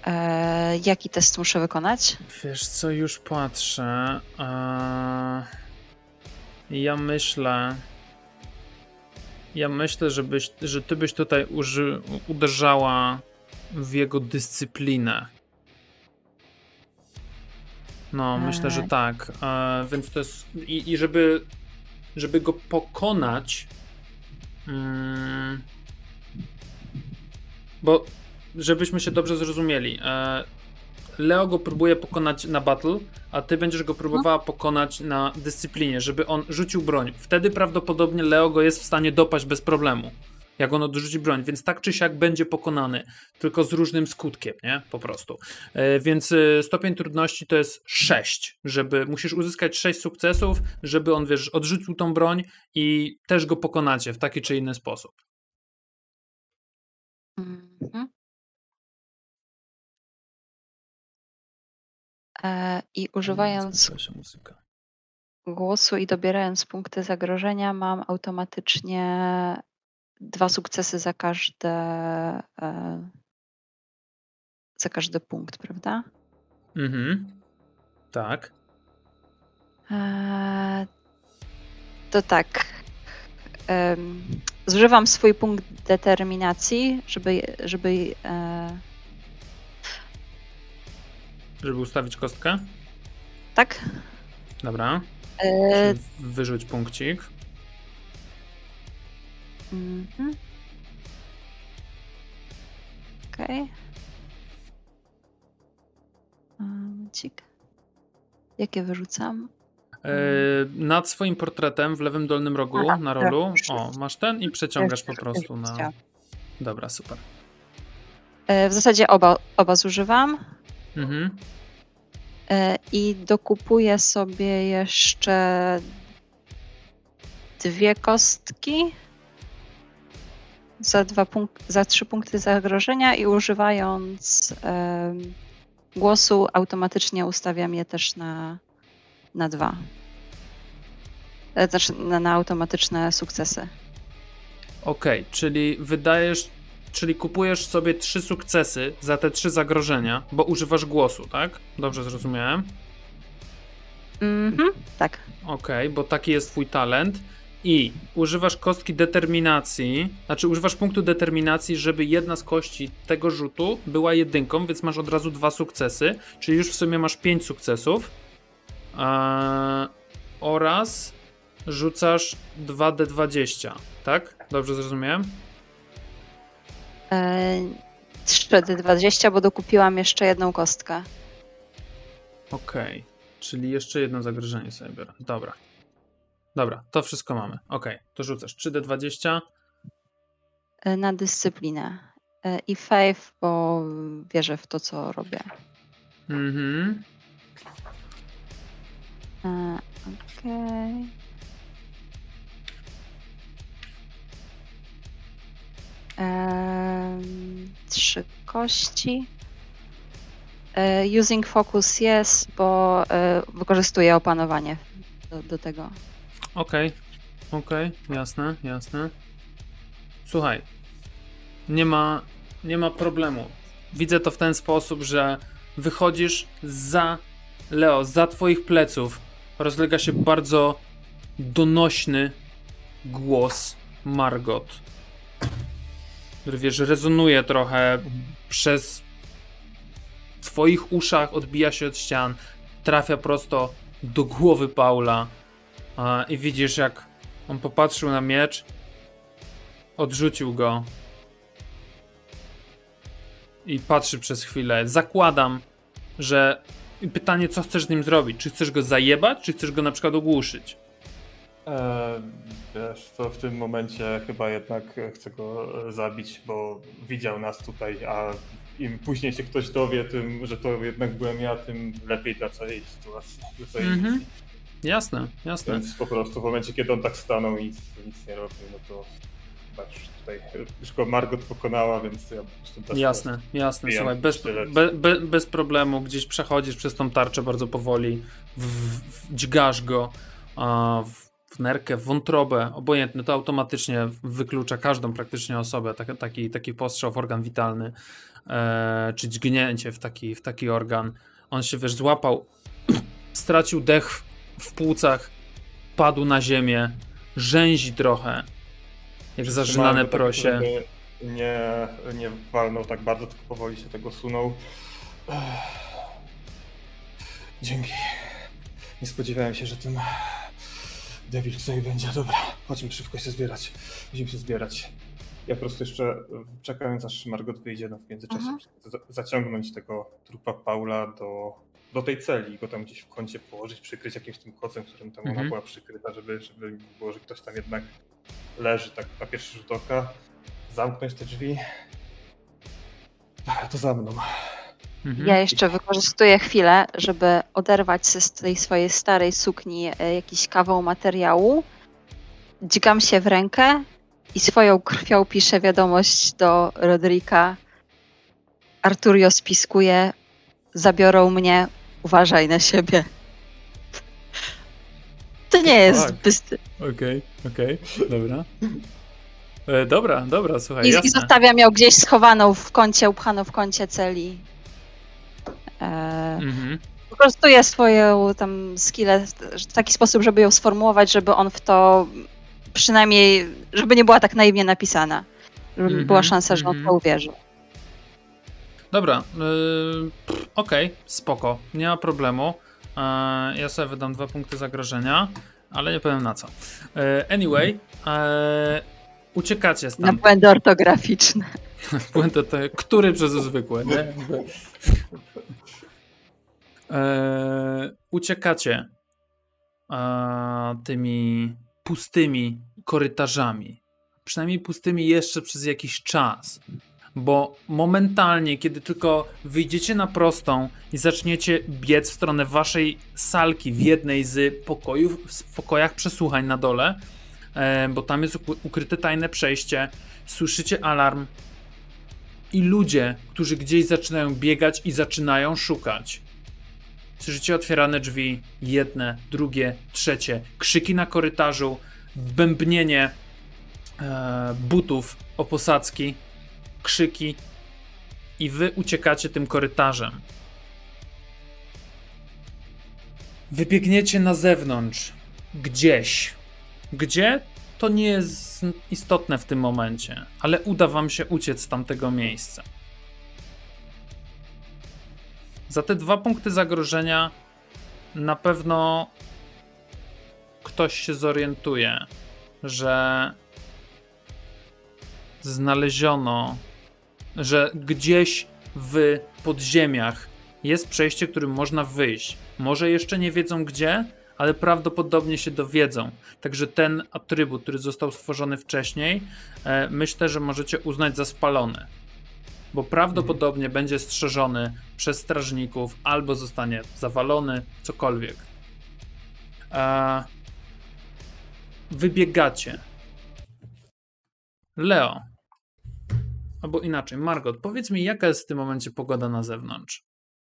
E, jaki test muszę wykonać? Wiesz co, już patrzę. Eee, ja myślę. Ja myślę, żebyś, że ty byś tutaj uży, uderzała w jego dyscyplinę. No, myślę, że Eee. tak. Eee, więc to jest. I, i żeby, żeby go pokonać. Mm, bo żebyśmy się dobrze zrozumieli. E, Leo go próbuje pokonać na battle, a ty będziesz go próbowała pokonać na dyscyplinie, żeby on rzucił broń. Wtedy prawdopodobnie Leo go jest w stanie dopaść bez problemu. Jak on odrzuci broń, więc tak czy siak będzie pokonany, tylko z różnym skutkiem, nie? Po prostu. E, więc e, stopień trudności to jest 6, żeby musisz uzyskać 6 sukcesów, żeby on, wiesz, odrzucił tą broń i też go pokonacie w taki czy inny sposób. Mhm. I używając głosu i dobierając punkty zagrożenia, mam automatycznie dwa sukcesy za każde e, za każdy punkt, prawda? Mhm. Tak. E, to tak. zużywam swój punkt determinacji, żeby, żeby e, Żeby ustawić kostkę? tak. Dobra. E, Wyrzuć punkcik. mhm. Okej. Momencik. Jakie wyrzucam? E, nad swoim portretem w lewym dolnym rogu Aha, na rolu. O, masz ten i przeciągasz po prostu na. Dobra, super. E, W zasadzie oba, oba zużywam. Mhm. E, I dokupuję sobie jeszcze dwie kostki za, dwa punk- za trzy punkty zagrożenia i używając em, głosu automatycznie ustawiam je też na, na dwa. E, Znaczy na, na automatyczne sukcesy. Okej, czyli wydajesz. Czyli kupujesz sobie trzy sukcesy za te trzy zagrożenia, bo używasz głosu, tak? Dobrze zrozumiałem. Mhm, tak. Okej, bo taki jest twój talent. I używasz kostki determinacji, znaczy używasz punktu determinacji, żeby jedna z kości tego rzutu była jedynką, więc masz od razu dwa sukcesy, czyli już w sumie masz pięć sukcesów. Eee, oraz rzucasz 2d20, tak? Dobrze zrozumiałem? E, 3D20, bo dokupiłam jeszcze jedną kostkę. Okej, czyli jeszcze jedno zagrożenie sobie biorę. Dobra. Dobra, to wszystko mamy. Okej, to rzucasz 3d20. E, na dyscyplinę. E, I faith, bo wierzę w to, co robię. Mhm. E, Okej. Trzy kości. E, Using focus jest, bo e, wykorzystuję opanowanie do, do tego. Okej, okej, jasne, jasne. Słuchaj, nie ma, nie ma problemu. Widzę to w ten sposób, że wychodzisz za Leo, za twoich pleców. Rozlega się bardzo donośny głos Margot, który wiesz, rezonuje trochę przez twoich uszach, odbija się od ścian, trafia prosto do głowy Paula. A, I widzisz, jak on popatrzył na miecz, odrzucił go i patrzy przez chwilę. Zakładam, że. Pytanie, co chcesz z nim zrobić? Czy chcesz go zajebać, czy chcesz go na przykład ogłuszyć? E, wiesz co, w tym momencie chyba jednak chcę go e, zabić, bo widział nas tutaj, a im później się ktoś dowie tym, że to jednak byłem ja, tym lepiej dla całej sytuacji, dla całej Mhm. misji. Jasne, jasne. Więc po prostu w momencie, kiedy on tak stanął i nic, nic nie robił, no to już tutaj już go Margot pokonała, więc ja po prostu Jasne, jasne. Słuchaj, bez, be, be, bez problemu gdzieś przechodzisz przez tą tarczę bardzo powoli, w, w, dźgasz go, a w, w nerkę, w wątrobę, obojętne, to automatycznie wyklucza każdą praktycznie osobę, tak, taki, taki postrzał w organ witalny, e, czy dźgnięcie w taki, w taki organ. On się, wiesz, złapał, stracił dech w płucach, padł na ziemię, rzęzi trochę, jak zażynane tak, prosie. żeby Nie, nie walnął tak bardzo, tylko powoli się tego sunął. Dzięki. Nie spodziewałem się, że ten Devil tutaj będzie. Dobra, chodźmy szybko się zbierać. Musimy się zbierać. Ja po prostu jeszcze czekając aż Margot wyjdzie, no w międzyczasie za- zaciągnąć tego trupa Paula do, do tej celi i go tam gdzieś w kącie położyć, przykryć jakimś tym kocem, którym tam Mhm. ona była przykryta, żeby, żeby było, że ktoś tam jednak leży tak na pierwszy rzut oka. Zamknąć te drzwi. Dobra, to za mną. Mhm. Ja jeszcze wykorzystuję chwilę, żeby oderwać się z tej swojej starej sukni e, jakiś kawał materiału. Dźgam się w rękę i swoją krwią piszę wiadomość do Rodrika. Arturio spiskuje, zabiorą mnie, uważaj na siebie. To nie jest Tak. bysty. Okej, okej, dobra. E, dobra, dobra, słuchaj, I, I zostawiam ją gdzieś schowaną w kącie, upchaną w kącie celi. E, Mhm. wykorzystuję swoją tam skillę w taki sposób, żeby ją sformułować, żeby on w to przynajmniej, żeby nie była tak naiwnie napisana. Żeby Mhm, była szansa, że on w mhm. to uwierzył. Dobra, yy, okej, spoko, nie ma problemu. E, ja sobie wydam dwa punkty zagrożenia, ale nie powiem na co. E, anyway, e, uciekacie Na stąd. błędy ortograficzne. Błędy to, który przez zwykłe, nie? E, uciekacie e, tymi pustymi korytarzami. Przynajmniej pustymi jeszcze przez jakiś czas. Bo momentalnie, kiedy tylko wyjdziecie na prostą i zaczniecie biec w stronę waszej salki w jednej z pokojów, w pokojach przesłuchań na dole, e, bo tam jest ukryte tajne przejście, słyszycie alarm, i ludzie, którzy gdzieś zaczynają biegać i zaczynają szukać. Słyszycie otwierane drzwi, jedne, drugie, trzecie, krzyki na korytarzu, bębnienie e, butów o posadzki, krzyki i wy uciekacie tym korytarzem. Wybiegniecie na zewnątrz, gdzieś. Gdzie? To nie jest istotne w tym momencie, ale uda wam się uciec z tamtego miejsca. Za te dwa punkty zagrożenia na pewno ktoś się zorientuje, że znaleziono, że gdzieś w podziemiach jest przejście, którym można wyjść. Może jeszcze nie wiedzą gdzie, ale prawdopodobnie się dowiedzą. Także ten atrybut, który został stworzony wcześniej, e, myślę, że możecie uznać za spalony. Bo prawdopodobnie będzie strzeżony przez strażników albo zostanie zawalony, cokolwiek. E, wybiegacie. Leo. Albo inaczej, Margot, powiedz mi, jaka jest w tym momencie pogoda na zewnątrz?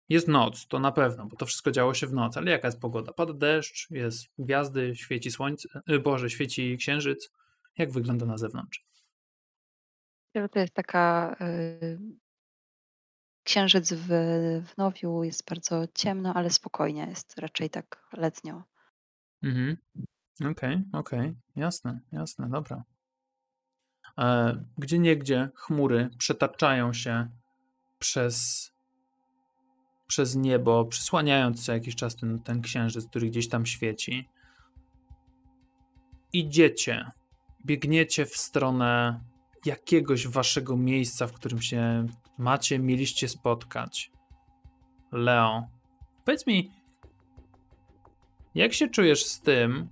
Jest noc, to na pewno, bo to wszystko działo się w nocy, ale jaka jest pogoda? Pada deszcz, jest gwiazdy, świeci słońce, y, Boże, świeci księżyc. Jak wygląda na zewnątrz? Że To jest taka. y, Księżyc w, w Nowiu jest bardzo ciemno, ale spokojnie. Jest raczej tak letnio. Mhm. Okej, okej, jasne, jasne, dobra. E, gdzie niegdzie chmury przetaczają się przez, przez niebo, przysłaniając co jakiś czas ten, ten księżyc, który gdzieś tam świeci. Idziecie, biegniecie w stronę jakiegoś waszego miejsca, w którym się macie, mieliście spotkać. Leo, powiedz mi, jak się czujesz z tym,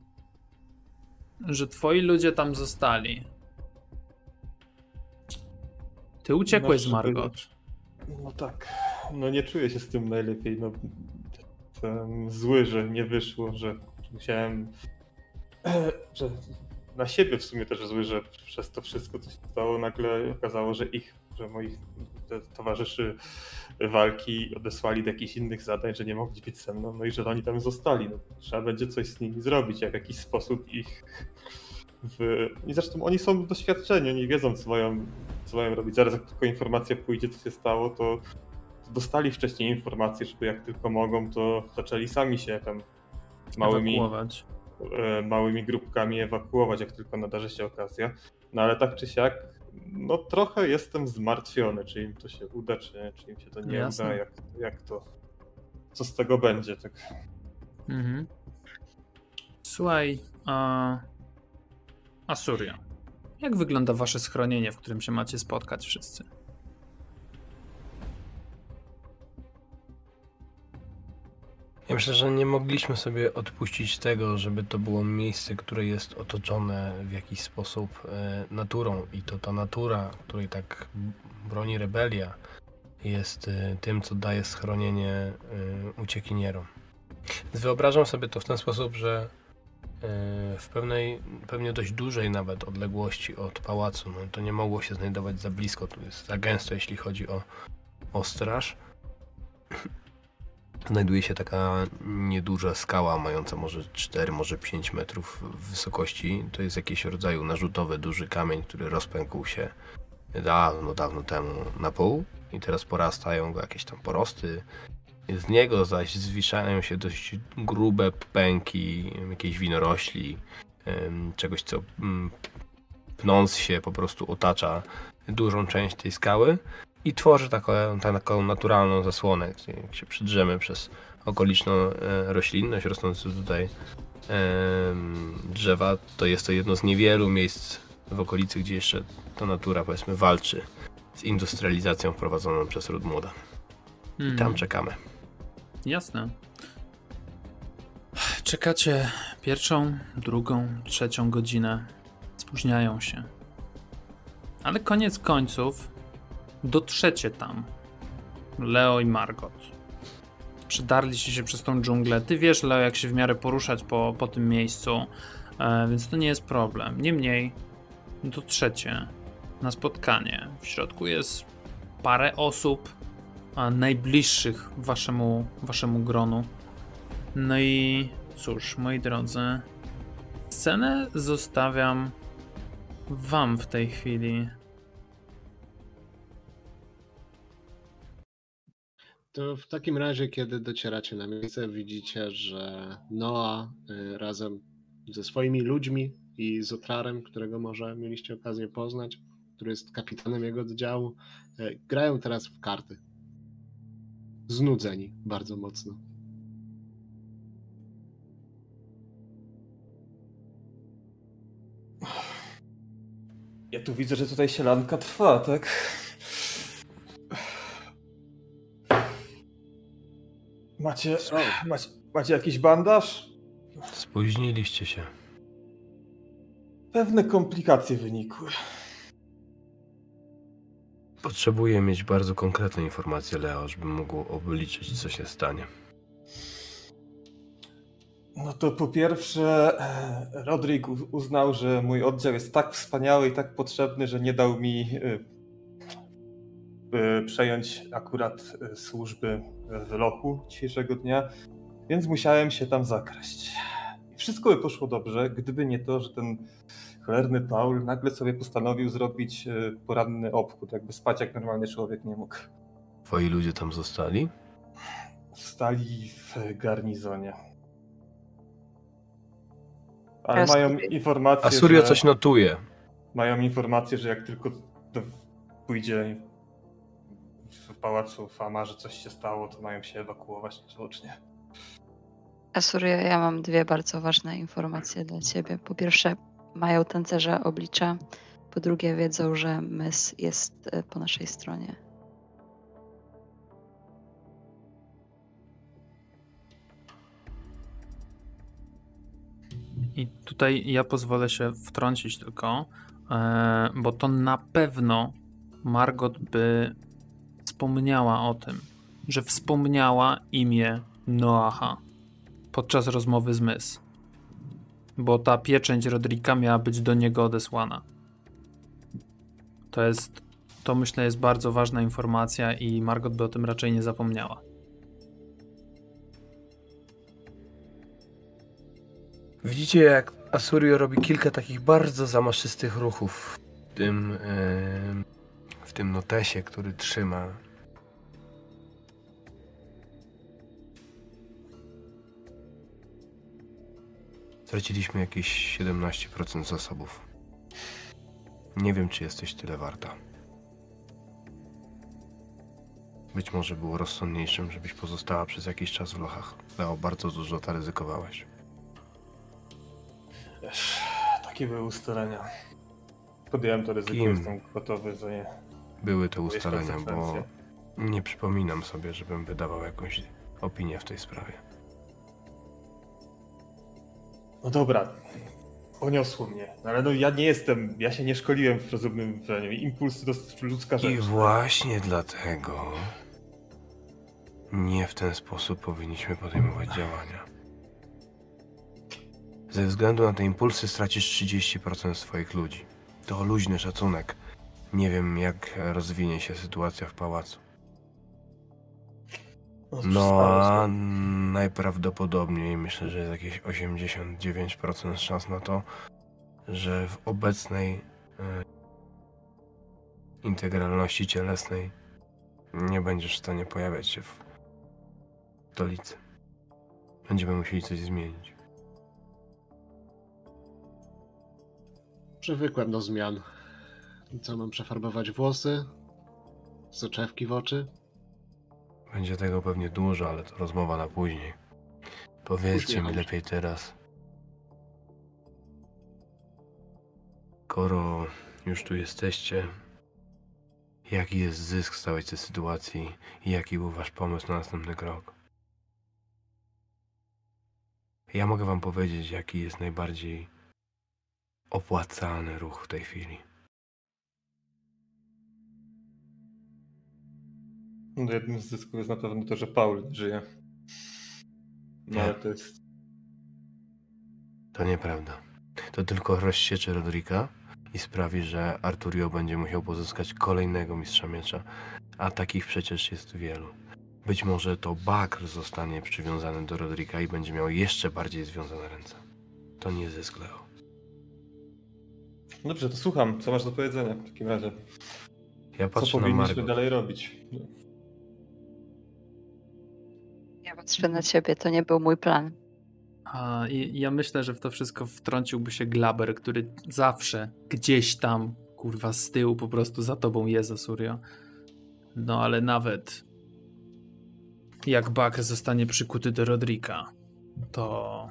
że twoi ludzie tam zostali? Ty uciekłeś z No, Margot. No tak. No nie czuję się z tym najlepiej. No, zły, że nie wyszło, że musiałem. Że na siebie w sumie też zły, że przez to wszystko, co się stało, nagle okazało, że ich że moich towarzyszy walki odesłali do jakichś innych zadań, że nie mogli być ze mną, no i że oni tam zostali. No, trzeba będzie coś z nimi zrobić, jak w jakiś sposób ich w... I zresztą oni są doświadczeni, oni wiedzą, co mają, co mają robić. Zaraz jak tylko informacja pójdzie, co się stało, to dostali wcześniej informacje, żeby jak tylko mogą, to zaczęli sami się tam małymi, Ewakuować. E, małymi grupkami ewakuować, jak tylko nadarzy się okazja. No ale tak czy siak, no trochę jestem zmartwiony, czy im to się uda, czy, czy im się to nie Jasne. uda, jak, jak to, co z tego będzie. Tak. Mhm. Słuchaj, a... Asuria. Jak wygląda wasze schronienie, w którym się macie spotkać wszyscy? Ja myślę, że nie mogliśmy sobie odpuścić tego, żeby to było miejsce, które jest otoczone w jakiś sposób e, naturą. I to ta natura, której tak broni rebelia, jest e, tym, co daje schronienie e, uciekinierom. Wyobrażam sobie to w ten sposób, że w pewnej, pewnie dość dużej nawet odległości od pałacu, no to nie mogło się znajdować za blisko, tu jest za gęsto, jeśli chodzi o, o straż znajduje się taka nieduża skała, mająca może 4, może 5 metrów wysokości. To jest jakiś rodzaju narzutowy, duży kamień, który rozpękł się dawno, dawno temu na pół i teraz porastają go jakieś tam porosty. Z niego zaś zwiszają się dość grube pęki jakiejś winorośli, czegoś co mm, pnąc się po prostu otacza dużą część tej skały i tworzy taką, taką naturalną zasłonę, jak się przydrzemy przez okoliczną e, roślinność rosnącą tutaj drzewa, to jest to jedno z niewielu miejsc w okolicy, gdzie jeszcze ta natura powiedzmy walczy z industrializacją wprowadzoną przez ród młoda. I Mhm. tam czekamy. Jasne. Czekacie pierwszą, drugą, trzecią godzinę. Spóźniają się. Ale koniec końców dotrzecie tam. Leo i Margot. Przedarliście się przez tą dżunglę. Ty wiesz, Leo, jak się w miarę poruszać po, po tym miejscu, e, więc to nie jest problem. Niemniej dotrzecie na spotkanie. W środku jest parę osób, najbliższych waszemu, waszemu gronu. No i cóż, moi drodzy, scenę zostawiam wam w tej chwili. To w takim razie, kiedy docieracie na miejsce, widzicie, że Noa y, razem ze swoimi ludźmi i z Otrarem, którego może mieliście okazję poznać, który jest kapitanem jego oddziału, y, grają teraz w karty. Znudzeni bardzo mocno. Ja tu widzę, że tutaj sielanka trwa, tak? Macie, macie, macie jakiś bandaż? Spóźniliście się. Pewne komplikacje wynikły. Potrzebuję mieć bardzo konkretne informacje, Leo, żebym mógł obliczyć, co się stanie. No to po pierwsze, e, Rodrik uznał, że mój oddział jest tak wspaniały i tak potrzebny, że nie dał mi y, przejąć akurat y, służby w lochu dzisiejszego dnia, więc musiałem się tam zakraść. I wszystko by poszło dobrze, gdyby nie to, że ten cholerny Paul nagle sobie postanowił zrobić y, poranny obchód, jakby spać jak normalny człowiek nie mógł. Twoi ludzie tam zostali? Stali w garnizonie. Ale Jasne. mają informację, Asuria że... coś notuje. Mają informację, że jak tylko to pójdzie pałacu fama, że coś się stało, to mają się ewakuować niezwłocznie. Asuria, ja mam dwie bardzo ważne informacje dla ciebie. Po pierwsze, mają tancerze oblicza. Po drugie, wiedzą, że mys jest e, po naszej stronie. I tutaj ja pozwolę się wtrącić tylko, e, bo to na pewno Margot by wspomniała o tym, że wspomniała imię Noaha podczas rozmowy z Mys. Bo ta pieczęć Rodrika miała być do niego odesłana. To jest To myślę jest bardzo ważna informacja i Margot by o tym raczej nie zapomniała. Widzicie, jak Asurio robi kilka takich bardzo zamaszystych ruchów w tym, w tym notesie, który trzyma. Straciliśmy jakieś 17% zasobów. Nie wiem, czy jesteś tyle warta. Być może było rozsądniejszym, żebyś pozostała przez jakiś czas w lochach. Leo, bardzo dużo ta ryzykowałeś. Wiesz, takie były ustalenia. Podjąłem to ryzyko, Kim? jestem gotowy za nie. Były te ustalenia, bo nie przypominam sobie, żebym wydawał jakąś opinię w tej sprawie. No dobra, poniosło mnie. No ale no ja nie jestem, ja się nie szkoliłem w rozumnym planie. Impuls to ludzka rzecz. I właśnie dlatego nie w ten sposób powinniśmy podejmować działania. Ze względu na te impulsy stracisz 30% swoich ludzi. To luźny szacunek. Nie wiem, jak rozwinie się sytuacja w pałacu. No, No, a najprawdopodobniej myślę, że jest jakieś 89% szans na to, że w obecnej e, integralności cielesnej nie będziesz w stanie pojawiać się w stolicy. Będziemy musieli coś zmienić. Przywykłem do zmian. Co, mam przefarbować włosy? Soczewki w oczy? Będzie tego pewnie dużo, ale to rozmowa na później. Powiedzcie mi lepiej teraz. Skoro już tu jesteście, jaki jest zysk z całej tej sytuacji i jaki był wasz pomysł na następny krok? Ja mogę wam powiedzieć, jaki jest najbardziej opłacalny ruch w tej chwili. No, jednym z zysków jest na pewno to, że Paul żyje. No ale to jest. To nieprawda. To tylko rozsieczy Rodrika i sprawi, że Arturio będzie musiał pozyskać kolejnego mistrza miecza, a takich przecież jest wielu. Być może to Bakr zostanie przywiązany do Rodrika i będzie miał jeszcze bardziej związane ręce. To nie zysk Leo. Dobrze, to słucham. Co masz do powiedzenia w takim razie? Ja Co patrzę na powinniśmy Margot. dalej robić? Patrzę na ciebie, to nie był mój plan. A i ja myślę, że w to wszystko wtrąciłby się Glaber, który zawsze gdzieś tam, kurwa, z tyłu po prostu za tobą jest, Asurio. No ale nawet jak Bakr zostanie przykuty do Rodrika, to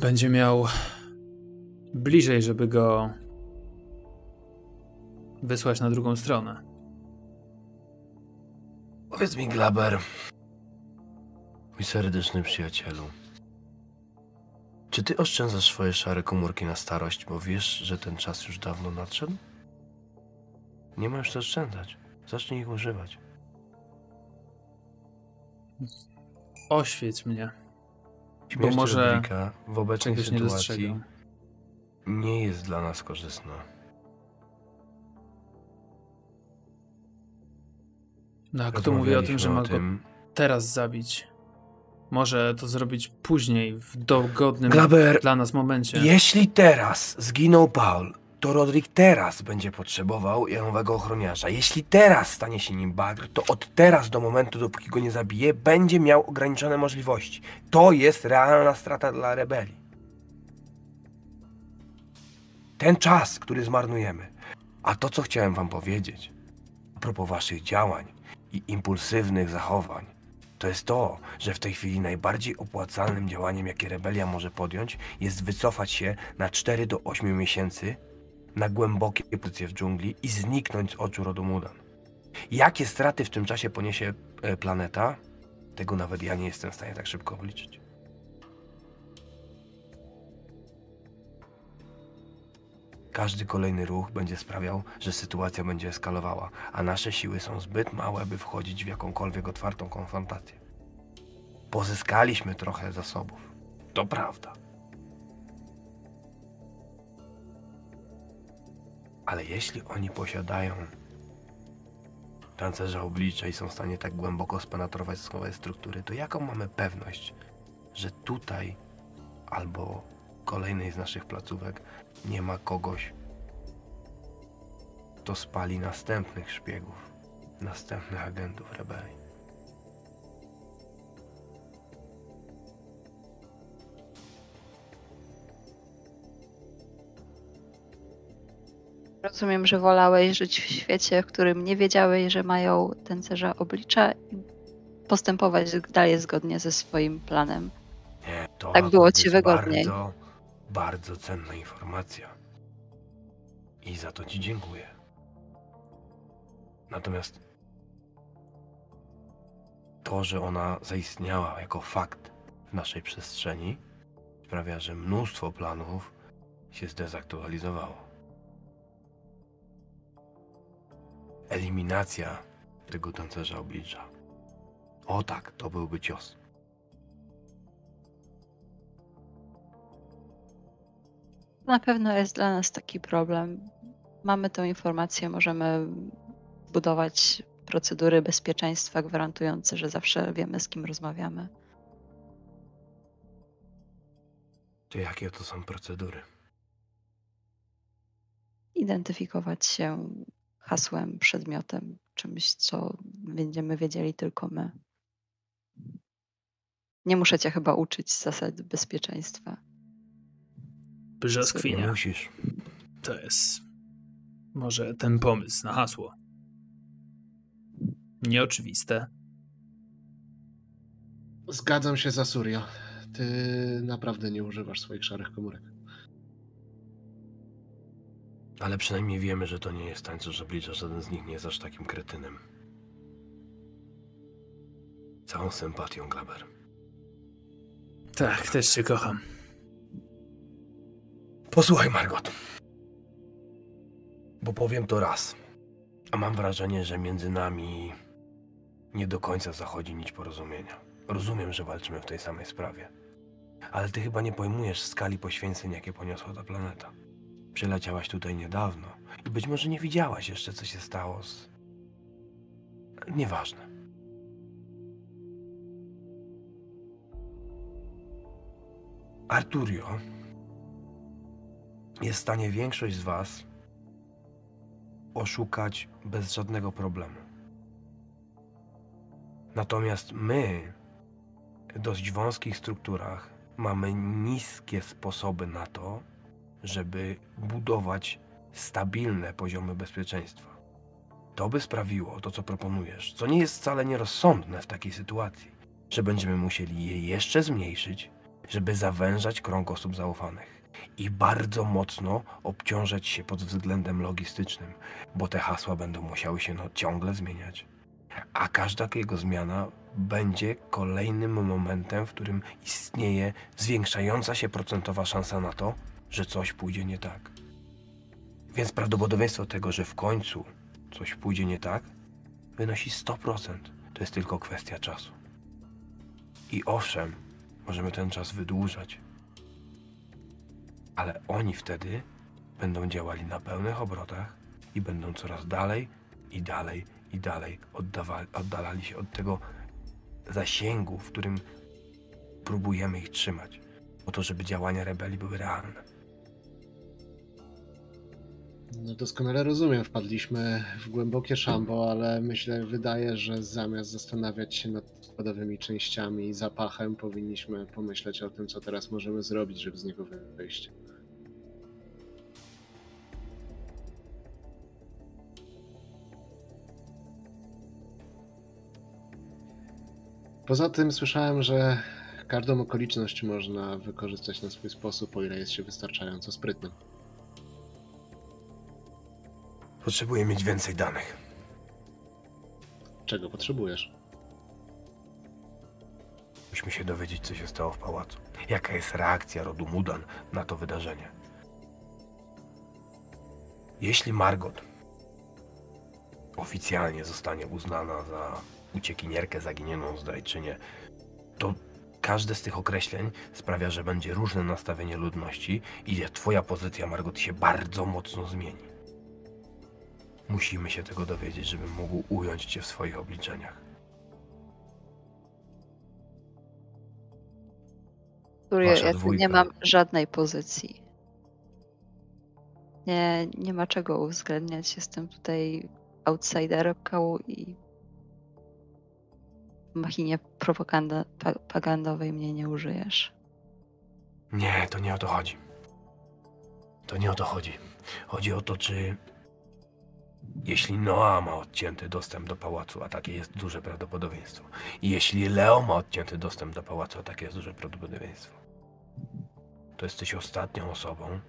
będzie miał bliżej, żeby go wysłać na drugą stronę. Powiedz mi, Glaber, mój serdeczny przyjacielu, czy ty oszczędzasz swoje szare komórki na starość, bo wiesz, że ten czas już dawno nadszedł? Nie ma już co oszczędzać. Zacznij ich używać. Oświeć mnie. Śmierć może Rodrika w obecnej Czegoś nie sytuacji dostrzegam. nie jest dla nas korzystna. No a kto mówi o tym, że ma go tym... teraz zabić? Może to zrobić później, w dogodnym Glaber, dla nas momencie. Jeśli teraz zginął Paul, to Rodrik teraz będzie potrzebował nowego ochroniarza. Jeśli teraz stanie się nim Bagr, to od teraz do momentu, dopóki go nie zabije, będzie miał ograniczone możliwości. To jest realna strata dla rebelii. Ten czas, który zmarnujemy. A to, co chciałem wam powiedzieć, a propos waszych działań i impulsywnych zachowań, to jest to, że w tej chwili najbardziej opłacalnym działaniem, jakie rebelia może podjąć, jest wycofać się na 4 do 8 miesięcy na głębokie pozycje w dżungli i zniknąć z oczu rodu Mudan. Jakie straty w tym czasie poniesie e, planeta? Tego nawet ja nie jestem w stanie tak szybko obliczyć. Każdy kolejny ruch będzie sprawiał, że sytuacja będzie eskalowała, a nasze siły są zbyt małe, by wchodzić w jakąkolwiek otwartą konfrontację. Pozyskaliśmy trochę zasobów. To prawda. Ale jeśli oni posiadają tancerza oblicza i są w stanie tak głęboko spenetrować swoje struktury, to jaką mamy pewność, że tutaj albo kolejnej z naszych placówek nie ma kogoś, kto spali następnych szpiegów, następnych agentów rebelii? Rozumiem, że wolałeś żyć w świecie, w którym nie wiedziałeś, że mają tencerza oblicza i postępować dalej zgodnie ze swoim planem. Nie, to Tak było ci wygodniej. Bardzo, bardzo cenna informacja. I za to ci dziękuję. Natomiast to, że ona zaistniała jako fakt w naszej przestrzeni, sprawia, że mnóstwo planów się zdezaktualizowało. Eliminacja tego tancerza oblicza. O tak, to byłby cios. Na pewno jest dla nas taki problem. Mamy tę informację, możemy budować procedury bezpieczeństwa gwarantujące, że zawsze wiemy, z kim rozmawiamy. To jakie to są procedury? Identyfikować się hasłem, przedmiotem, czymś, co będziemy wiedzieli tylko my. Nie muszę cię chyba uczyć zasad bezpieczeństwa. Nie Brzoskwinia. musisz. To jest może ten pomysł na hasło. Nieoczywiste. Zgadzam się za Surio. Ty naprawdę nie używasz swoich szarych komórek. Ale przynajmniej wiemy, że to nie jest tańcerz oblicza, żaden z nich nie jest aż takim kretynem. Całą sympatią, Glaber. Tak, też cię kocham. Posłuchaj, Margot. Bo powiem to raz. A mam wrażenie, że między nami nie do końca zachodzi nić porozumienia. Rozumiem, że walczymy w tej samej sprawie. Ale ty chyba nie pojmujesz skali poświęceń, jakie poniosła ta planeta. Przyleciałaś tutaj niedawno i być może nie widziałaś jeszcze, co się stało z... Nieważne. Arturio jest w stanie większość z was oszukać bez żadnego problemu. Natomiast my, w dość wąskich strukturach, mamy niskie sposoby na to, żeby budować stabilne poziomy bezpieczeństwa. To by sprawiło to, co proponujesz, co nie jest wcale nierozsądne w takiej sytuacji, że będziemy musieli je jeszcze zmniejszyć, żeby zawężać krąg osób zaufanych i bardzo mocno obciążać się pod względem logistycznym, bo te hasła będą musiały się no, ciągle zmieniać. A każda jego zmiana będzie kolejnym momentem, w którym istnieje zwiększająca się procentowa szansa na to, że coś pójdzie nie tak. Więc prawdopodobieństwo tego, że w końcu coś pójdzie nie tak, wynosi 100%. To jest tylko kwestia czasu. I owszem, możemy ten czas wydłużać, ale oni wtedy będą działali na pełnych obrotach i będą coraz dalej i dalej i dalej oddawali, oddalali się od tego zasięgu, w którym próbujemy ich trzymać, po to, żeby działania rebelii były realne. No doskonale rozumiem, wpadliśmy w głębokie szambo, ale myślę, wydaje, że zamiast zastanawiać się nad składowymi częściami i zapachem, powinniśmy pomyśleć o tym, co teraz możemy zrobić, żeby z niego wyjść. Poza tym słyszałem, że każdą okoliczność można wykorzystać na swój sposób, o ile jest się wystarczająco sprytnym. Potrzebuję mieć więcej danych. Czego potrzebujesz? Musimy się dowiedzieć, co się stało w pałacu. Jaka jest reakcja rodu Mudan na to wydarzenie. Jeśli Margot oficjalnie zostanie uznana za uciekinierkę, zaginioną zdrajczynię, to każde z tych określeń sprawia, że będzie różne nastawienie ludności i twoja pozycja, Margot, się bardzo mocno zmieni. Musimy się tego dowiedzieć, żebym mógł ująć cię w swoich obliczeniach. Który Wasza ja nie mam żadnej pozycji. Nie, nie ma czego uwzględniać. Jestem tutaj outsiderką i machinie propagandowej mnie nie użyjesz. Nie, to nie o to chodzi. To nie o to chodzi. Chodzi o to, czy jeśli Noa ma odcięty dostęp do pałacu, a takie jest duże prawdopodobieństwo, i jeśli Leo ma odcięty dostęp do pałacu, a takie jest duże prawdopodobieństwo, to jesteś ostatnią osobą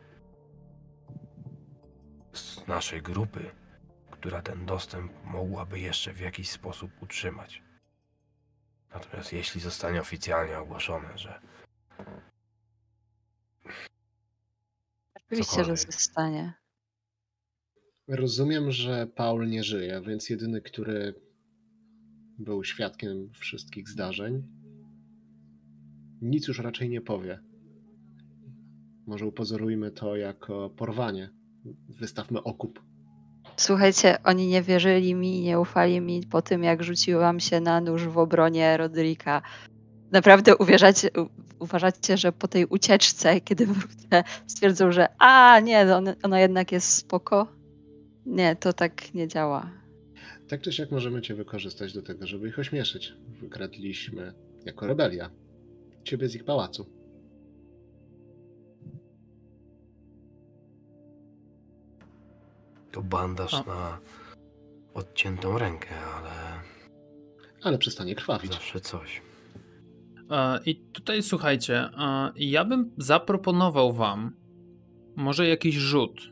z naszej grupy, która ten dostęp mogłaby jeszcze w jakiś sposób utrzymać. Natomiast jeśli zostanie oficjalnie ogłoszone, że Oczywiście, że zostanie. Rozumiem, że Paul nie żyje, więc jedyny, który był świadkiem wszystkich zdarzeń, nic już raczej nie powie. Może upozorujmy to jako porwanie. Wystawmy okup. Słuchajcie, oni nie wierzyli mi, nie ufali mi po tym, jak rzuciłam się na nóż w obronie Rodrika. Naprawdę uwierzacie, uważacie, że po tej ucieczce, kiedy wrócę, stwierdzą, że a nie, no, ono jednak jest spoko? Nie, to tak nie działa. Tak czy siak możemy cię wykorzystać do tego, żeby ich ośmieszyć. Wykradliśmy jako rebelia ciebie z ich pałacu. To bandaż A. na odciętą rękę, ale Ale przestanie krwawić. zawsze coś. I tutaj słuchajcie, ja bym zaproponował wam może jakiś rzut,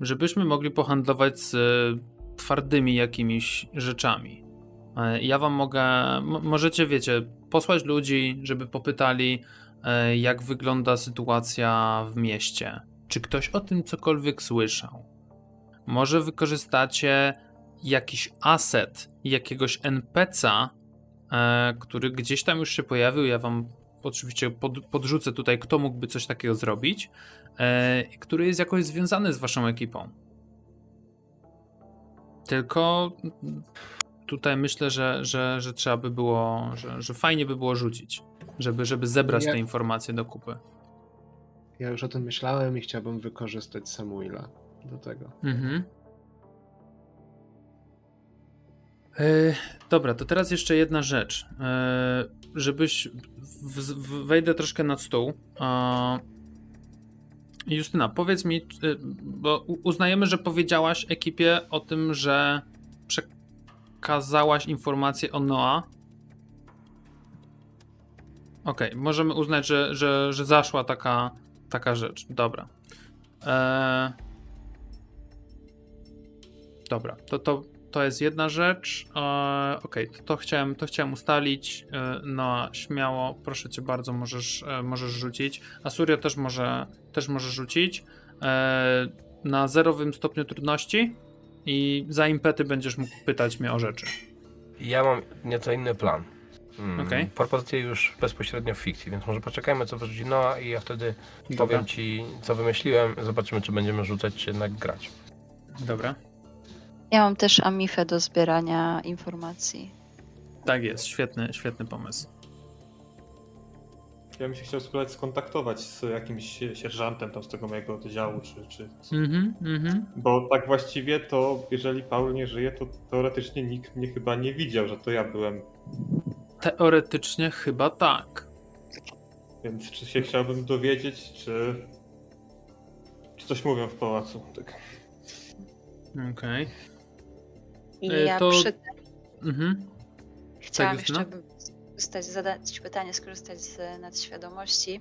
żebyśmy mogli pohandlować z twardymi jakimiś rzeczami. E, Ja wam mogę, możecie wiecie, posłać ludzi, żeby popytali, e, jak wygląda sytuacja w mieście. Czy ktoś o tym cokolwiek słyszał? Może wykorzystacie jakiś aset jakiegoś NPC'a, e, który gdzieś tam już się pojawił. Ja wam oczywiście pod, podrzucę tutaj, kto mógłby coś takiego zrobić, e, który jest jakoś związany z waszą ekipą. Tylko tutaj myślę, że, że, że trzeba by było, że, że fajnie by było rzucić, żeby, żeby zebrać Ja- te informacje do kupy. Ja już o tym myślałem i chciałbym wykorzystać Samuela do tego. Mhm. E, dobra, to teraz jeszcze jedna rzecz. E, żebyś. W, w, wejdę troszkę nad stół. E, Justyna, powiedz mi, czy- bo uznajemy, że powiedziałaś ekipie o tym, że przekazałaś informację o Noa. Okej, możemy uznać, że, że, że zaszła taka, taka rzecz. Dobra. E, Dobra, to, to, to jest jedna rzecz. E, Okej, to, to, chciałem, to chciałem ustalić. E, no, śmiało, proszę cię bardzo, możesz, e, możesz rzucić. Asuria też może, też może rzucić. E, na zerowym stopniu trudności i za impety będziesz mógł pytać mnie o rzeczy. Ja mam nieco inny plan. Hmm, Okej. Propozycje już bezpośrednio w fikcji, więc może poczekajmy, co wyrzuci Noa i ja wtedy Dobra, powiem ci, co wymyśliłem. Zobaczymy, czy będziemy rzucać, czy jednak grać. dobra. Ja mam też Amifę do zbierania informacji. Tak jest, świetny, świetny pomysł. Ja bym się chciał spróbować skontaktować z jakimś sierżantem tam z tego mojego oddziału, czy, czy... Mhm, mhm. Bo tak właściwie to, jeżeli Paul nie żyje, to teoretycznie nikt mnie chyba nie widział, że to ja byłem. Teoretycznie chyba tak. Więc czy się chciałbym dowiedzieć, czy... Czy coś mówią w pałacu. Tak. Okej. I E, ja to- przy Mhm. Chciałam Justyna? jeszcze by skorzystać, zadać pytanie, skorzystać z nadświadomości,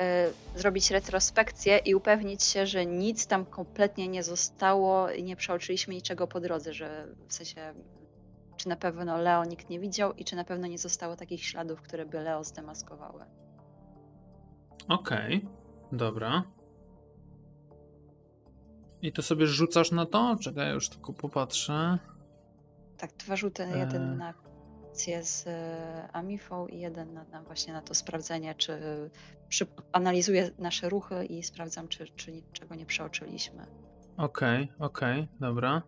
e, zrobić retrospekcję i upewnić się, że nic tam kompletnie nie zostało i nie przeoczyliśmy niczego po drodze, że w sensie czy na pewno Leo nikt nie widział i czy na pewno nie zostało takich śladów, które by Leo zdemaskowały. Okej, dobra. I to sobie rzucasz na to? Czekaj, już tylko popatrzę. Tak, dwa rzuty, E. jeden na akcję z e, Amifą i jeden na, na właśnie na to sprawdzenie, czy przy, analizuję nasze ruchy i sprawdzam, czy, czy niczego nie przeoczyliśmy. Okej, okay, okej, okay, dobra.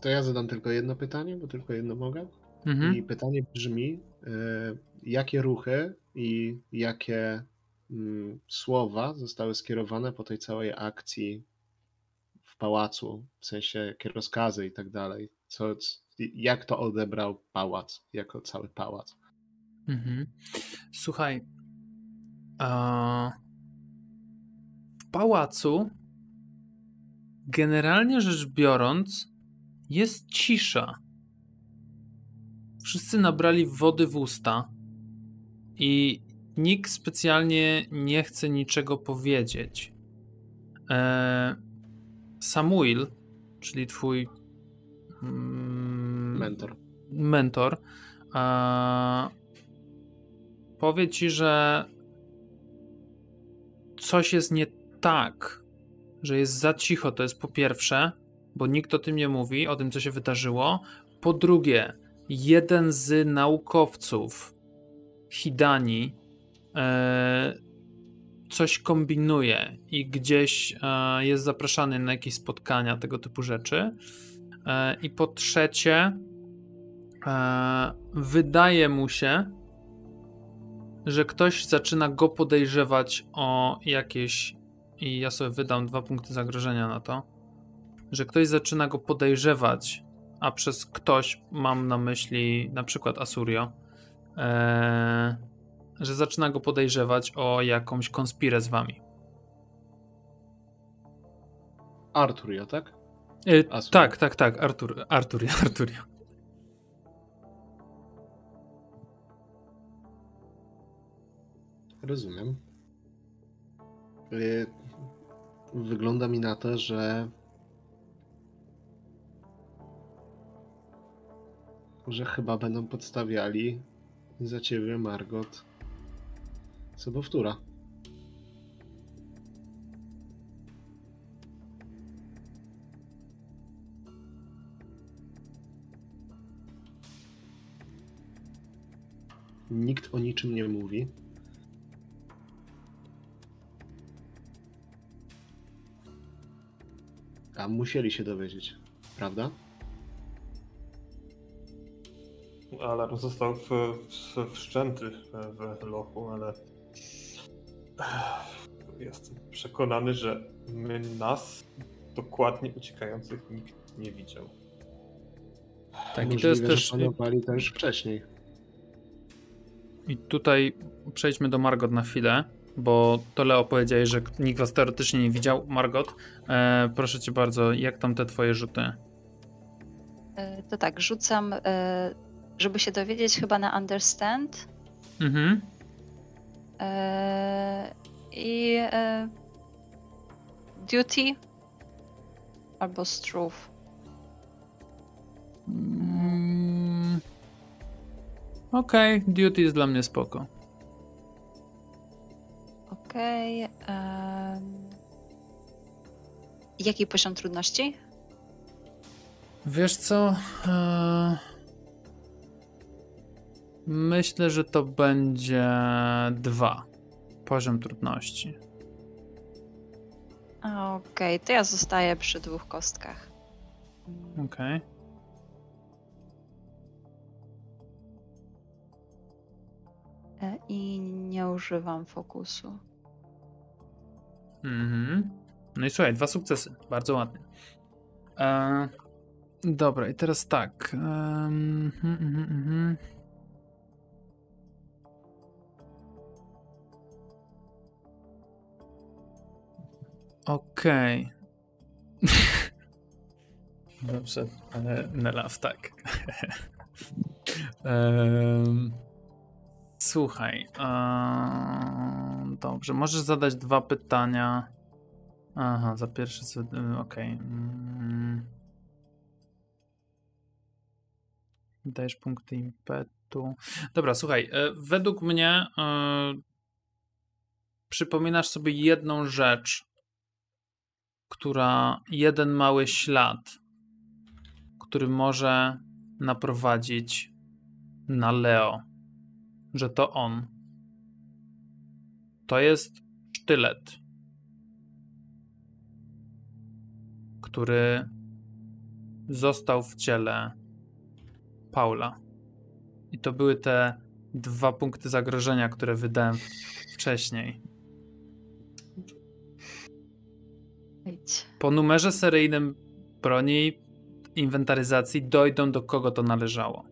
To ja zadam tylko jedno pytanie, bo tylko jedno mogę. Mhm. I pytanie brzmi, y, jakie ruchy i jakie mm, słowa zostały skierowane po tej całej akcji w pałacu, w sensie jakie rozkazy i tak dalej. Co, jak to odebrał pałac, jako cały pałac? Mhm. Słuchaj, w pałacu generalnie rzecz biorąc jest cisza. Wszyscy nabrali wody w usta i nikt specjalnie nie chce niczego powiedzieć. E, Samuel, czyli twój mm, mentor, mentor powie ci, że coś jest nie tak, że jest za cicho, to jest po pierwsze, bo nikt o tym nie mówi, o tym, co się wydarzyło. Po drugie, jeden z naukowców Hidani e, coś kombinuje i gdzieś e, jest zapraszany na jakieś spotkania, tego typu rzeczy. E, I po trzecie, e, wydaje mu się, że ktoś zaczyna go podejrzewać o jakieś. I ja sobie wydam dwa punkty zagrożenia na to. Że ktoś zaczyna go podejrzewać, a przez ktoś mam na myśli na przykład Asurio, e, że zaczyna go podejrzewać o jakąś konspirę z wami. Arturia, tak? E, tak, tak, tak, Artur, Arturia, Arturia. Rozumiem. Y, wygląda mi na to, że że chyba będą podstawiali za ciebie, Margot, sobowtóra. Nikt o niczym nie mówi. A musieli się dowiedzieć, prawda? Alarm został w, w, wszczęty w lochu, ale jestem przekonany, że my nas dokładnie uciekających nikt nie widział. Tak, Możliwe, i to jest też. Planowali to już wcześniej. I tutaj przejdźmy do Margot na chwilę bo to Leo powiedziałeś, że nikt was teoretycznie nie widział. Margot, e, proszę cię bardzo, jak tam te twoje rzuty? E, to tak, rzucam, e, żeby się dowiedzieć chyba na understand. Mhm. E, I e, duty albo struth. Mm, Okej, okay, duty jest dla mnie spoko. Okej. Okay. Um... Jaki poziom trudności? Wiesz co? E, myślę, że to będzie dwa. Poziom trudności. Okej, okay, to ja zostaję przy dwóch kostkach. Okej. Okay. E, I nie używam fokusu. Mhm. No i słuchaj, dwa sukcesy. Bardzo ładnie. E, dobra, i teraz tak. Um, mm, mm, mm. Okej. Okay. Dobrze, ale Nelaw tak. um, Słuchaj, ee, dobrze, możesz zadać dwa pytania. Aha, za pierwszy, okej. Okay. Mm. Dajesz punkty impetu. Dobra, słuchaj, e, według mnie e, przypominasz sobie jedną rzecz, która, jeden mały ślad, który może naprowadzić na Leo że to on. To jest sztylet, który został w ciele Paula. I to były te dwa punkty zagrożenia, które wydałem wcześniej. Po numerze seryjnym broni inwentaryzacji dojdą do kogo to należało.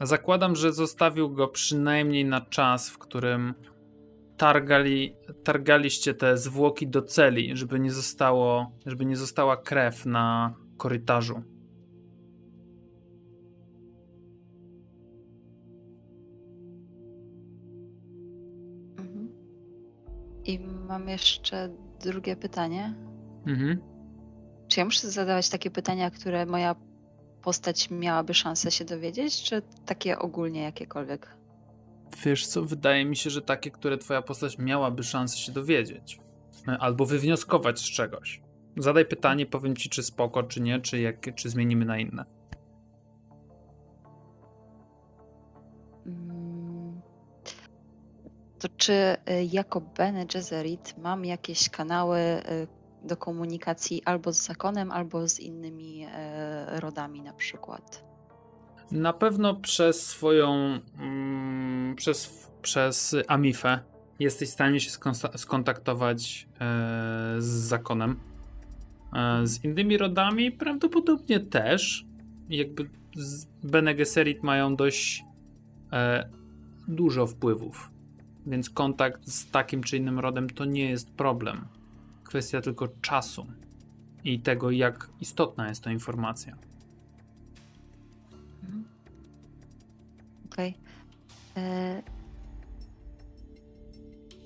Zakładam, że zostawił go przynajmniej na czas, w którym targali, targaliście te zwłoki do celi, żeby nie zostało, żeby nie została krew na korytarzu. Mam jeszcze drugie pytanie. Mhm. Czy ja muszę zadawać takie pytania, które moja postać miałaby szansę się dowiedzieć, czy takie ogólnie jakiekolwiek? Wiesz co, wydaje mi się, że takie, które twoja postać miałaby szansę się dowiedzieć. E, Albo wywnioskować z czegoś. Zadaj pytanie, powiem ci, czy spoko, czy nie, czy, jak, czy zmienimy na inne. Mm. To czy y, jako Bene Gesserit mam jakieś kanały y, do komunikacji albo z zakonem, albo z innymi e, rodami na przykład? Na pewno przez swoją, mm, przez, przez Amifę jesteś w stanie się skontaktować e, z zakonem. E, z innymi rodami prawdopodobnie też. Jakby Bene Gesserit mają dość e, dużo wpływów, więc kontakt z takim czy innym rodem to nie jest problem. Kwestia tylko czasu i tego, jak istotna jest to informacja. Okej. E,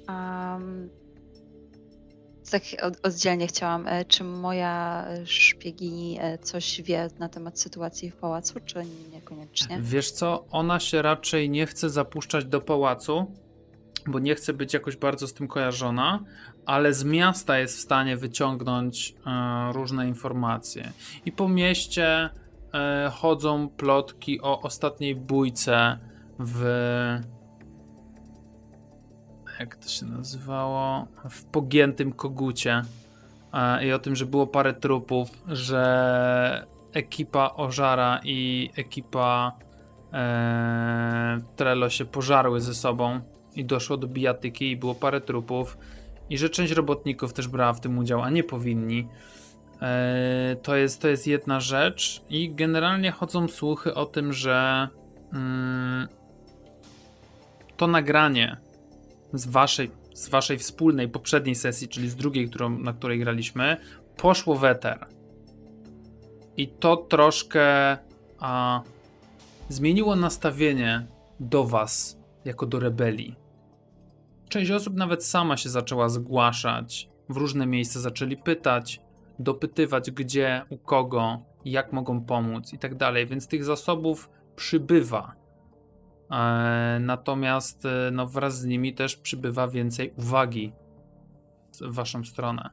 am, tak od, oddzielnie chciałam, e, czy moja szpiegini e, coś wie na temat sytuacji w pałacu, czy niekoniecznie? Wiesz co, ona się raczej nie chce zapuszczać do pałacu, bo nie chce być jakoś bardzo z tym kojarzona, ale z miasta jest w stanie wyciągnąć e, różne informacje. I po mieście e, chodzą plotki o ostatniej bójce w. Jak to się nazywało? W pogiętym kogucie. E, I o tym, że było parę trupów, że ekipa Ożara i ekipa Trello się pożarły ze sobą i doszło do bijatyki i było parę trupów i że część robotników też brała w tym udział, a nie powinni. E, to, jest, to jest jedna rzecz i generalnie chodzą słuchy o tym, że mm, to nagranie z waszej, z waszej wspólnej poprzedniej sesji, czyli z drugiej, którą, na której graliśmy, poszło w eter. I to troszkę a, zmieniło nastawienie do was jako do rebelii. Część osób nawet sama się zaczęła zgłaszać, w różne miejsca zaczęli pytać, dopytywać gdzie, u kogo, jak mogą pomóc i tak dalej, więc tych zasobów przybywa. E, natomiast e, no, wraz z nimi też przybywa więcej uwagi w waszą stronę.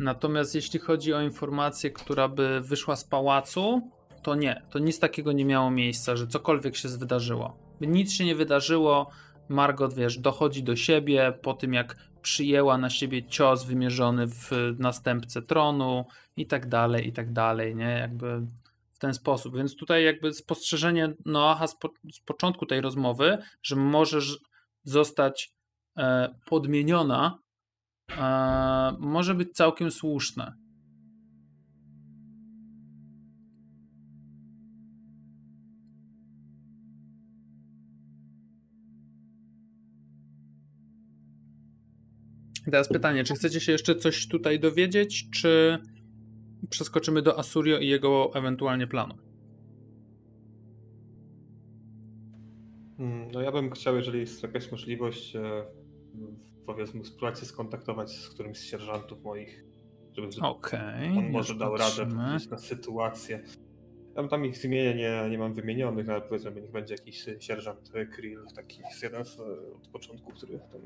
Natomiast jeśli chodzi o informację, która by wyszła z pałacu, to nie. To nic takiego nie miało miejsca, że cokolwiek się wydarzyło. Nic się nie wydarzyło. Margot, wiesz, dochodzi do siebie po tym, jak przyjęła na siebie cios wymierzony w następcę tronu i tak dalej, i tak dalej, nie? Jakby w ten sposób. Więc tutaj jakby spostrzeżenie Noacha z, po, z początku tej rozmowy, że możesz zostać e, podmieniona e, może być całkiem słuszne. Teraz pytanie, czy chcecie się jeszcze coś tutaj dowiedzieć, czy przeskoczymy do Asurio i jego ewentualnie planu? Mm, No ja bym chciał, jeżeli jest jakaś możliwość, e, powiedzmy, spróbować się skontaktować z którymś z sierżantów moich, żeby Okej. on może dał patrzymy. radę na sytuację. Ja tam ich imienia nie, nie mam wymienionych, ale powiedzmy, niech będzie jakiś sierżant e, Krill, taki z jeden z, e, od początku, który tam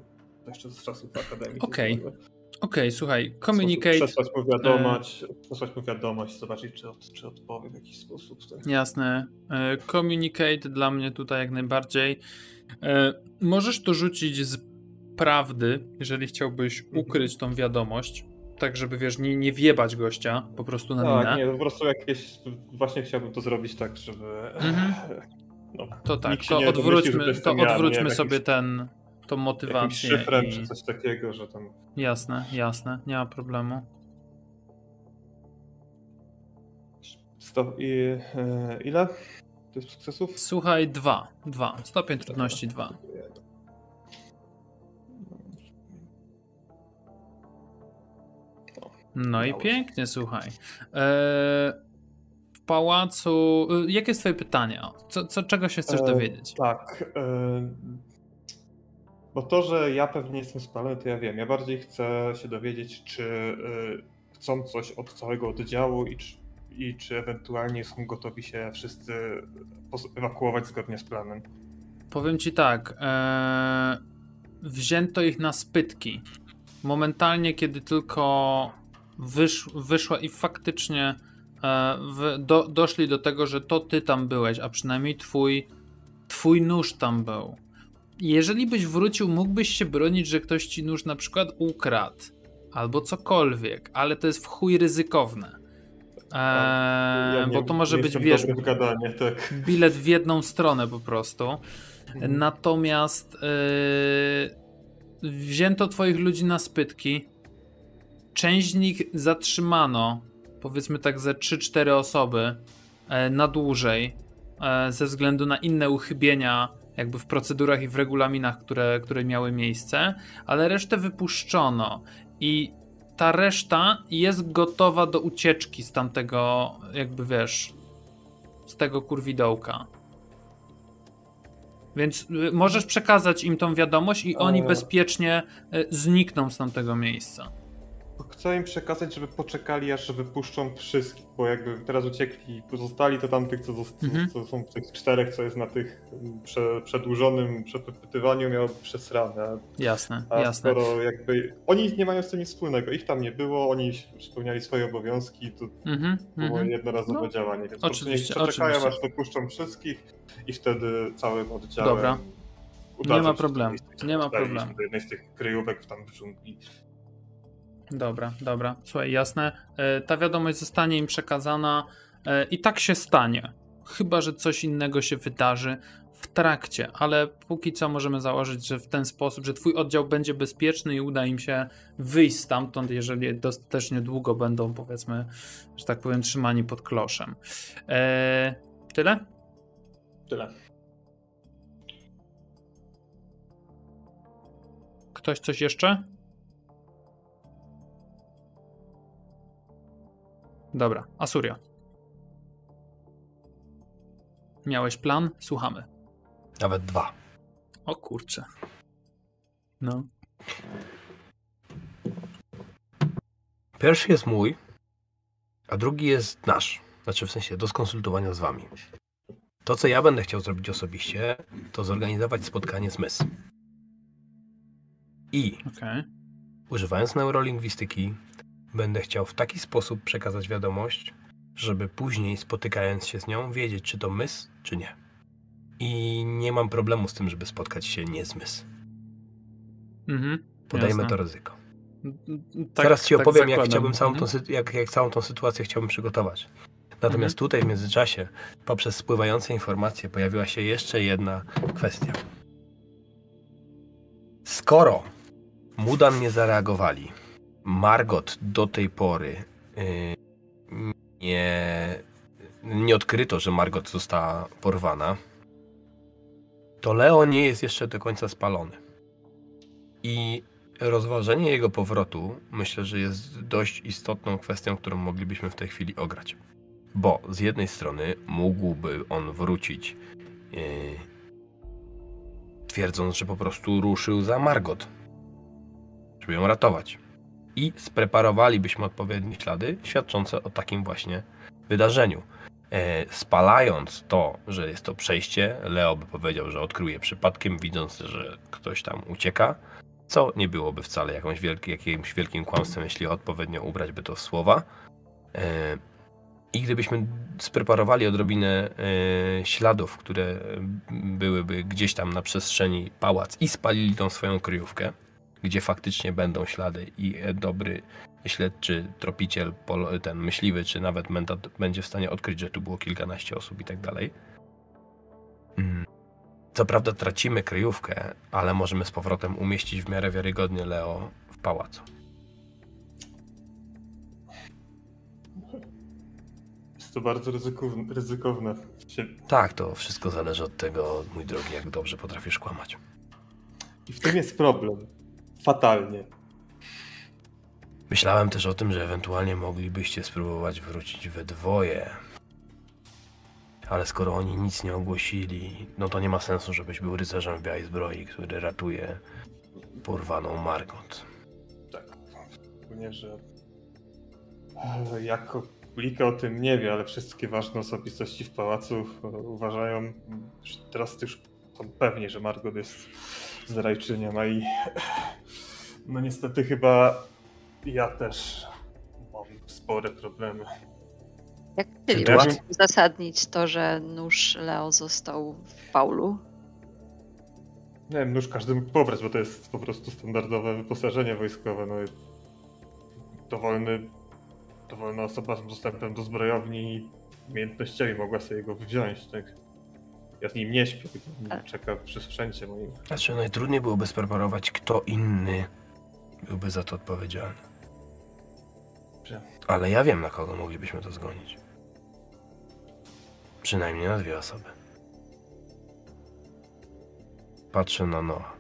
jeszcze z czasów Akademii. Okej. zdobywa. Okej, słuchaj, communicate. Przesłać mu wiadomość, przesłać mu wiadomość, zobaczyć czy, od, czy odpowie w jakiś sposób. Tak. Jasne. E, Communicate dla mnie tutaj jak najbardziej. E, Możesz to rzucić z prawdy, jeżeli chciałbyś Mhm. ukryć tą wiadomość, tak żeby wiesz, nie, nie wiebać gościa po prostu na minę. Tak, nie, po prostu jakieś, właśnie chciałbym to zrobić tak, żeby... Mhm. No, To tak, to odwróćmy, to ja, nie odwróćmy sobie jakimś- ten, tą motywację. szyfrem i... czy coś takiego, że tam... Jasne, jasne, nie ma problemu. Sto... I, e, ile? To jest sukcesów? Słuchaj, dwa, dwa, stopień trudności dwa. No i pięknie, słuchaj. Eee, w pałacu. y, Jakie jest Twoje pytanie? Co, co, czego się chcesz E, dowiedzieć? Tak. e, Bo to, że ja pewnie jestem spalony, to ja wiem. Ja bardziej chcę się dowiedzieć, czy e, chcą coś od całego oddziału i czy, i czy ewentualnie są gotowi się wszyscy ewakuować zgodnie z planem. Powiem Ci tak. wzięto ich na spytki. Momentalnie, kiedy tylko wysz, wyszła i faktycznie e, w, do, doszli do tego, że to Ty tam byłeś, a przynajmniej Twój, twój nóż tam był. Jeżeli byś wrócił, mógłbyś się bronić, że ktoś ci nóż na przykład ukradł albo cokolwiek, ale to jest w chuj ryzykowne. Eee, Ja nie- bo to może być, wiesz, gadanie, tak. bilet w jedną stronę po prostu. Mhm. Natomiast yy, wzięto twoich ludzi na spytki. Część z nich zatrzymano, powiedzmy tak ze 3-4 osoby e, na dłużej, e, ze względu na inne uchybienia jakby w procedurach i w regulaminach, które, które miały miejsce, ale resztę wypuszczono i ta reszta jest gotowa do ucieczki z tamtego, jakby wiesz, z tego kurwidołka. Więc y, możesz przekazać im tą wiadomość i oni bezpiecznie y, znikną z tamtego miejsca. Chcę im przekazać, żeby poczekali, aż wypuszczą wszystkich, bo jakby teraz uciekli pozostali, to tamtych, co, Mhm. co są tych czterech, co jest na tych mm, prze, przedłużonym przepytywaniu, miało przesrane. Jasne, A jasne. skoro jakby oni nie mają z tym nic wspólnego, ich tam nie było, oni spełniali swoje obowiązki, to Mhm, było mhm. jednorazowe No, działanie, więc niech oczywiście, przeczekają, oczywiście. aż wypuszczą wszystkich i wtedy całym oddziałem Dobra. Nie ma problemu, nie ma problemu. Do jednej z tych kryjówek tam w dżungli. Dobra, dobra. Słuchaj, jasne. E, Ta wiadomość zostanie im przekazana e, i tak się stanie. Chyba, że coś innego się wydarzy w trakcie, ale póki co możemy założyć, że w ten sposób, że twój oddział będzie bezpieczny i uda im się wyjść stamtąd, jeżeli dostatecznie długo będą, powiedzmy, że tak powiem, trzymani pod kloszem. E, tyle? Tyle. Ktoś coś jeszcze? Dobra, Asuria. Miałeś plan? Słuchamy. Nawet dwa. O kurczę. No. Pierwszy jest mój, a drugi jest nasz. Znaczy w sensie do skonsultowania z wami. To, co ja będę chciał zrobić osobiście, to zorganizować spotkanie z Mys. I Okej. używając neurolingwistyki, będę chciał w taki sposób przekazać wiadomość, żeby później spotykając się z nią, wiedzieć, czy to Mys, czy nie. I nie mam problemu z tym, żeby spotkać się nie z Mys. Mhm. Podajmy Jasne. to ryzyko. Tak, Teraz ci tak opowiem, jak, chciałbym całą Mhm. tą, sy- jak, jak całą tą sytuację chciałbym przygotować. Natomiast tutaj w międzyczasie, poprzez spływające informacje, pojawiła się jeszcze jedna kwestia. Skoro Mudan nie zareagowali, Margot do tej pory yy, nie, nie odkryto, że Margot została porwana, to Leo nie jest jeszcze do końca spalony. I rozważenie jego powrotu myślę, że jest dość istotną kwestią, którą moglibyśmy w tej chwili ograć. Bo z jednej strony mógłby on wrócić, yy, twierdząc, że po prostu ruszył za Margot, żeby ją ratować. I spreparowalibyśmy odpowiednie ślady świadczące o takim właśnie wydarzeniu. E, spalając to, że jest to przejście, Leo by powiedział, że odkryje przypadkiem, widząc, że ktoś tam ucieka. Co nie byłoby wcale jakąś wielki, jakimś wielkim kłamstwem, jeśli odpowiednio ubrać by to w słowa. E, I gdybyśmy spreparowali odrobinę e, śladów, które byłyby gdzieś tam na przestrzeni pałac i spalili tą swoją kryjówkę, gdzie faktycznie będą ślady i e, dobry śledczy, tropiciel, ten myśliwy, czy nawet mentat będzie w stanie odkryć, że tu było kilkanaście osób i tak dalej. Mm. Co prawda tracimy kryjówkę, ale możemy z powrotem umieścić w miarę wiarygodnie Leo w pałacu. Jest to bardzo ryzykowne. ryzykowne. Tak, to wszystko zależy od tego, mój drogi, jak dobrze potrafisz kłamać. I w tym jest problem. Fatalnie. Myślałem też o tym, że ewentualnie moglibyście spróbować wrócić we dwoje. Ale skoro oni nic nie ogłosili, no to nie ma sensu, żebyś był rycerzem w białej zbroi, który ratuje porwaną Margot. Tak. Szczególnie, że jako Lika o tym nie wie, ale wszystkie ważne osobistości w pałacu uważają, że teraz już są pewni, że Margot jest zdrajczynią, a i no niestety chyba ja też mam spore problemy. Jak chcieli Sytuacja- uzasadnić to, że nóż Leo został w Paulu? Nie wiem, nóż każdy mógł pobrać, bo to jest po prostu standardowe wyposażenie wojskowe. No, i dowolny, dowolna osoba z dostępem do zbrojowni i umiejętnościami mogła sobie go wziąć. Tak? Ja z nim nie śpię, Ale- czeka przy sprzęcie moim. Znaczy, najtrudniej byłoby spreparować, kto inny byłby za to odpowiedzialny. Że- Ale ja wiem, na kogo moglibyśmy to zgonić. Przynajmniej na dwie osoby. Patrzę na Noa.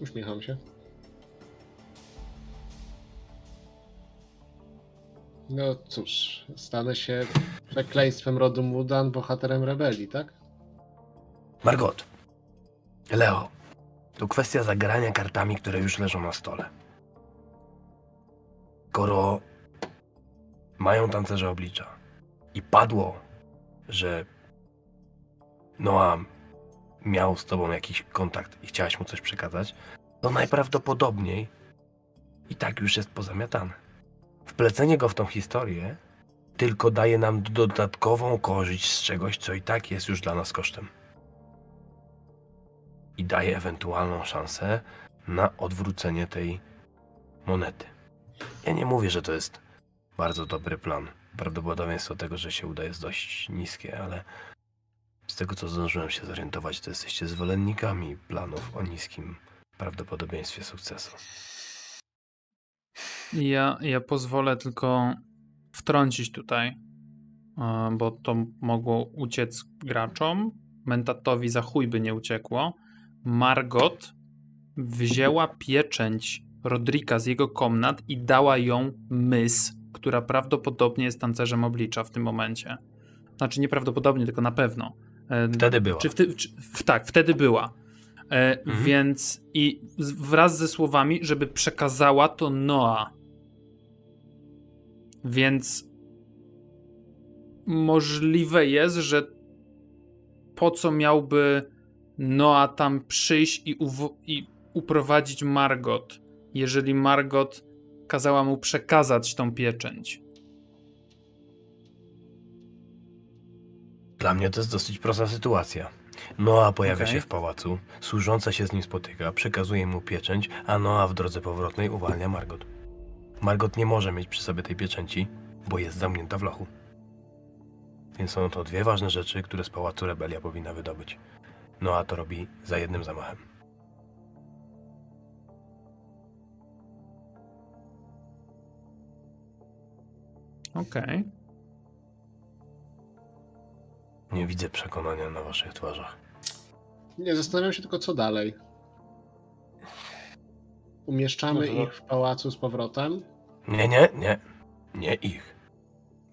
Uśmiecham się. No cóż, stanę się przekleństwem rodu Mudan, bohaterem rebelii, tak? Margot. Leo. To kwestia zagrania kartami, które już leżą na stole. Skoro mają tancerze oblicza i padło, że Noa miał z tobą jakiś kontakt i chciałaś mu coś przekazać, to najprawdopodobniej i tak już jest pozamiatane. Wplecenie go w tą historię tylko daje nam dodatkową korzyść z czegoś, co i tak jest już dla nas kosztem i daje ewentualną szansę na odwrócenie tej monety. Ja nie mówię, że to jest bardzo dobry plan. Prawdopodobieństwo tego, że się uda, jest dość niskie, ale z tego, co zdążyłem się zorientować, to jesteście zwolennikami planów o niskim prawdopodobieństwie sukcesu. Ja, ja pozwolę tylko wtrącić tutaj, e, bo to mogło uciec graczom. Mentatowi za chuj by nie uciekło. Margot wzięła pieczęć Rodrika z jego komnat i dała ją Mys, która prawdopodobnie jest tancerzem oblicza w tym momencie. Znaczy nieprawdopodobnie, tylko na pewno. E, Wtedy była. czy czy, w, tak, wtedy była. E, Mhm. Więc i wraz ze słowami, żeby przekazała to Noa. Więc możliwe jest, że po co miałby Noa tam przyjść i, i uprowadzić Margot, jeżeli Margot kazała mu przekazać tą pieczęć. Dla mnie to jest dosyć prosta sytuacja. Noa pojawia Okej. się w pałacu, służąca się z nim spotyka, przekazuje mu pieczęć, a Noa w drodze powrotnej uwalnia Margot. Margot nie może mieć przy sobie tej pieczęci, bo jest zamknięta w lochu. Więc są to dwie ważne rzeczy, które z pałacu rebelia powinna wydobyć. Noa to robi za jednym zamachem. Okej. Nie widzę przekonania na waszych twarzach. Nie, zastanawiam się tylko co dalej. Umieszczamy Może- ich w pałacu z powrotem. Nie, nie, nie. Nie ich.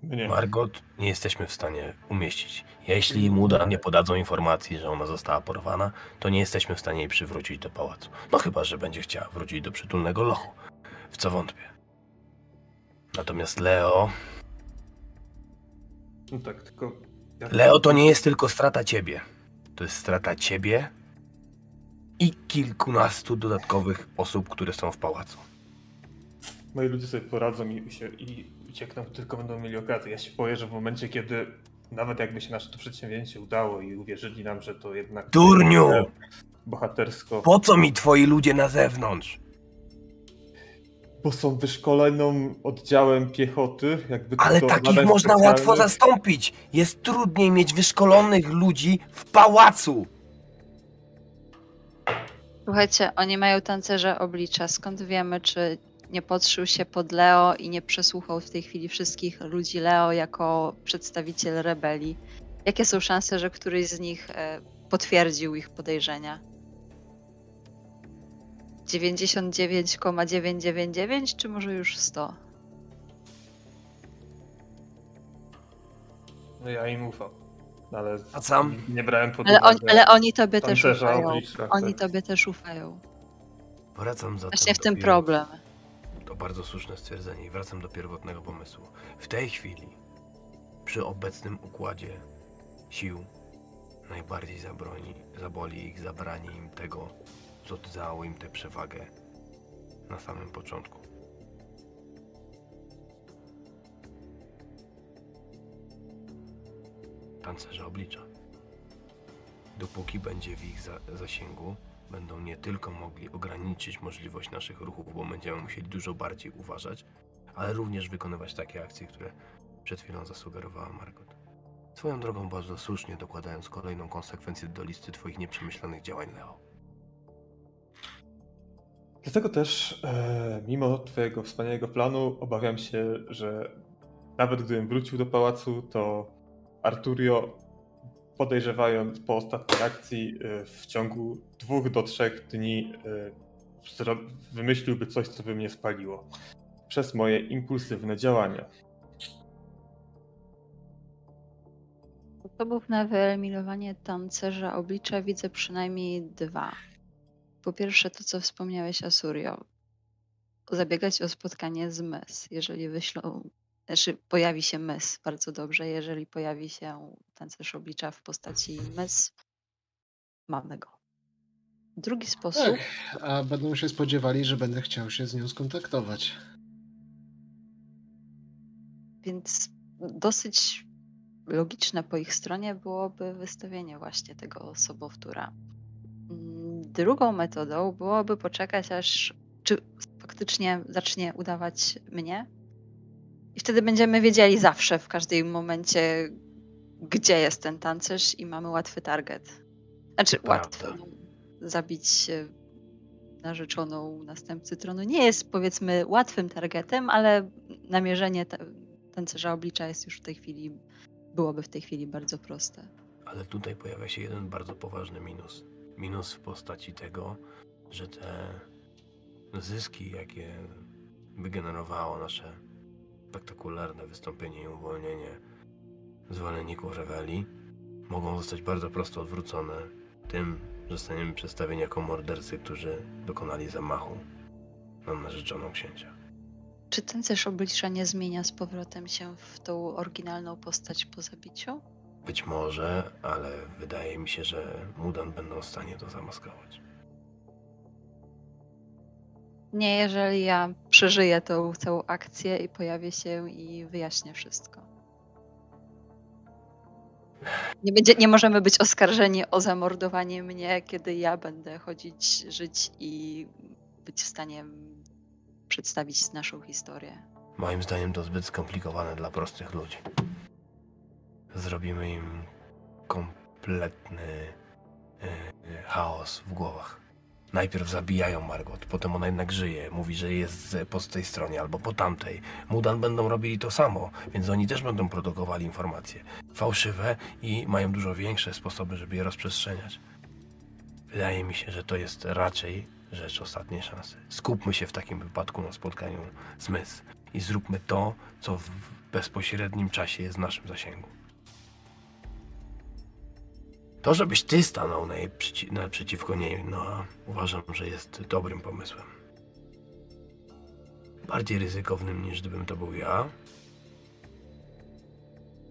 Nie. Margot nie jesteśmy w stanie umieścić. Jeśli Muda nie podadzą informacji, że ona została porwana, to nie jesteśmy w stanie jej przywrócić do pałacu. No chyba, że będzie chciała wrócić do przytulnego lochu. W co wątpię. Natomiast Leo... No tak, tylko. Leo to nie jest tylko strata ciebie. to jest strata ciebie i kilkunastu dodatkowych osób, które są w pałacu. Moi ludzie sobie poradzą i, się, i uciekną, tylko będą mieli okazję. Ja się boję, że w momencie, kiedy nawet jakby się nasze to przedsięwzięcie udało i uwierzyli nam, że to jednak... Durniu! Bohatersko. Po co mi twoi ludzie na zewnątrz? Bo są wyszkoloną oddziałem piechoty, jakby Ale to takich można specjalnych. łatwo zastąpić. Jest trudniej mieć wyszkolonych ludzi w pałacu. Słuchajcie, oni mają tancerze oblicza. Skąd wiemy, czy nie podszył się pod Leo i nie przesłuchał w tej chwili wszystkich ludzi Leo jako przedstawiciel rebelii? Jakie są szanse, że któryś z nich e, potwierdził ich podejrzenia? 99,999 czy może już 100? No ja im ufam. Ale A sam? nie brałem pod Ale, on, uwagę ale oni tobie też ufają. Oni tak. tobie też ufają. Wracam za Właśnie w tym problem. Bardzo słuszne stwierdzenie i wracam do pierwotnego pomysłu. W tej chwili, przy obecnym układzie sił, najbardziej zabroni, zaboli ich zabranie im tego, co dało im tę przewagę na samym początku. Tancerze oblicza. Dopóki będzie w ich za zasięgu, będą nie tylko mogli ograniczyć możliwość naszych ruchów, bo będziemy musieli dużo bardziej uważać, ale również wykonywać takie akcje, które przed chwilą zasugerowała Margot. Swoją drogą bardzo słusznie dokładając kolejną konsekwencję do listy twoich nieprzemyślanych działań, Leo. Dlatego też, e, mimo Twojego wspaniałego planu, obawiam się, że nawet gdybym wrócił do pałacu, to Arturio, podejrzewając po ostatniej akcji, e, w ciągu dwóch do trzech dni zro- wymyśliłby coś, co by mnie spaliło. Przez moje impulsywne działania. Sposobów na wyeliminowanie tancerza oblicza widzę przynajmniej dwa. Po pierwsze, to co wspomniałeś, Asurio. Zabiegać o spotkanie z Mys. Jeżeli wyślą, znaczy pojawi się Mys, bardzo dobrze. Jeżeli pojawi się tancerz oblicza w postaci Mys, mamy go. Drugi sposób, Tak, a będą się spodziewali, że będę chciał się z nią skontaktować. więc dosyć logiczne po ich stronie byłoby wystawienie właśnie tego sobowtóra. Mm, Drugą metodą byłoby poczekać, aż czy faktycznie zacznie udawać mnie. I wtedy będziemy wiedzieli zawsze, w każdym momencie, gdzie jest ten tancerz i mamy łatwy target. Znaczy, łatwo prawda. zabić narzeczoną następcy tronu. Nie jest powiedzmy łatwym targetem, ale namierzenie ta- tancerza oblicza jest już w tej chwili, byłoby w tej chwili bardzo proste. Ale tutaj pojawia się jeden bardzo poważny minus. Minus w postaci tego, że te zyski, jakie wygenerowało nasze spektakularne wystąpienie i uwolnienie zwolenników rebelii, mogą zostać bardzo prosto odwrócone tym, że zostaniemy przedstawieni jako mordercy, którzy dokonali zamachu na narzeczoną księcia. Czy tancerz oblicza nie zmienia z powrotem się w tą oryginalną postać po zabiciu? Być może, ale wydaje mi się, że Mudan będą w stanie to zamaskować. Nie, jeżeli ja przeżyję tą całą akcję i pojawię się i wyjaśnię wszystko. Nie, będzie, nie możemy być oskarżeni o zamordowanie mnie, kiedy ja będę chodzić, żyć i być w stanie przedstawić naszą historię. Moim zdaniem to zbyt skomplikowane dla prostych ludzi. Zrobimy im kompletny e, chaos w głowach. Najpierw zabijają Margot, potem ona jednak żyje, mówi, że jest po tej stronie albo po tamtej. Mudan będą robili to samo, więc oni też będą produkowali informacje fałszywe i mają dużo większe sposoby, żeby je rozprzestrzeniać. Wydaje mi się, że to jest raczej rzecz ostatniej szansy. Skupmy się w takim wypadku na spotkaniu z Mys i zróbmy to, co w bezpośrednim czasie jest w naszym zasięgu. To, żebyś ty stanął naprzeci naprzeciwko niej, no uważam, że jest dobrym pomysłem. Bardziej ryzykownym niż gdybym to był ja.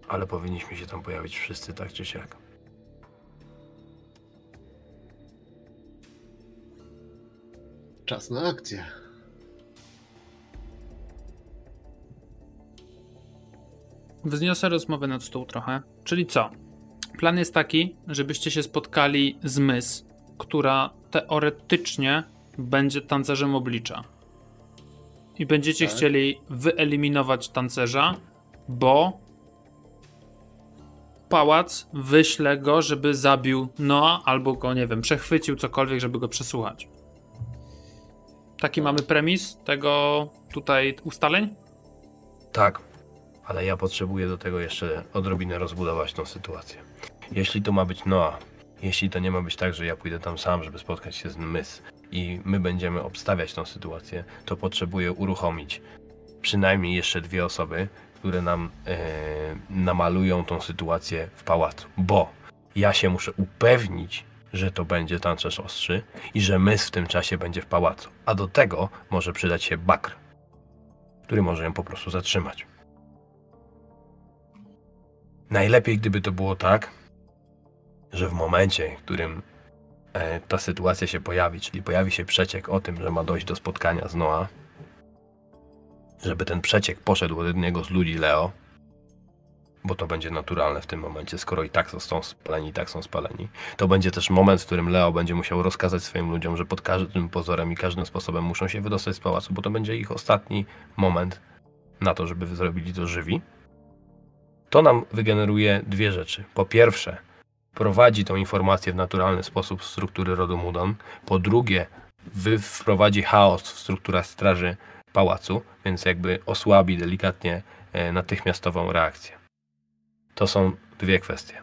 Ale powinniśmy się tam pojawić wszyscy tak czy siak. Czas na akcję. Wzniosę rozmowę nad stół trochę. Czyli co? Plan jest taki, żebyście się spotkali z Mys, która teoretycznie będzie tancerzem oblicza. I będziecie Tak. chcieli wyeliminować tancerza, bo pałac wyśle go, żeby zabił Noa albo go, nie wiem, przechwycił cokolwiek, żeby go przesłuchać. Taki mamy premis tego tutaj ustaleń? Tak, ale ja potrzebuję do tego jeszcze odrobinę rozbudować tą sytuację. Jeśli to ma być Noa, jeśli to nie ma być tak, że ja pójdę tam sam, żeby spotkać się z Mys i my będziemy obstawiać tą sytuację, to potrzebuję uruchomić przynajmniej jeszcze dwie osoby, które nam e, namalują tą sytuację w pałacu. Bo ja się muszę upewnić, że to będzie tancerz ostrzy i że Mys w tym czasie będzie w pałacu. A do tego może przydać się Bakr, który może ją po prostu zatrzymać. Najlepiej, gdyby to było tak, że w momencie, w którym e, ta sytuacja się pojawi, czyli pojawi się przeciek o tym, że ma dojść do spotkania z Noa, żeby ten przeciek poszedł od jednego z ludzi Leo, bo to będzie naturalne w tym momencie, skoro i tak są spaleni, i tak są spaleni. To będzie też moment, w którym Leo będzie musiał rozkazać swoim ludziom, że pod każdym pozorem i każdym sposobem muszą się wydostać z pałacu, bo to będzie ich ostatni moment na to, żeby zrobili to żywi. To nam wygeneruje dwie rzeczy. Po pierwsze, prowadzi tą informację w naturalny sposób w struktury rodu Mudon. Po drugie, wprowadzi chaos w strukturach straży pałacu, więc jakby osłabi delikatnie e, natychmiastową reakcję. To są dwie kwestie.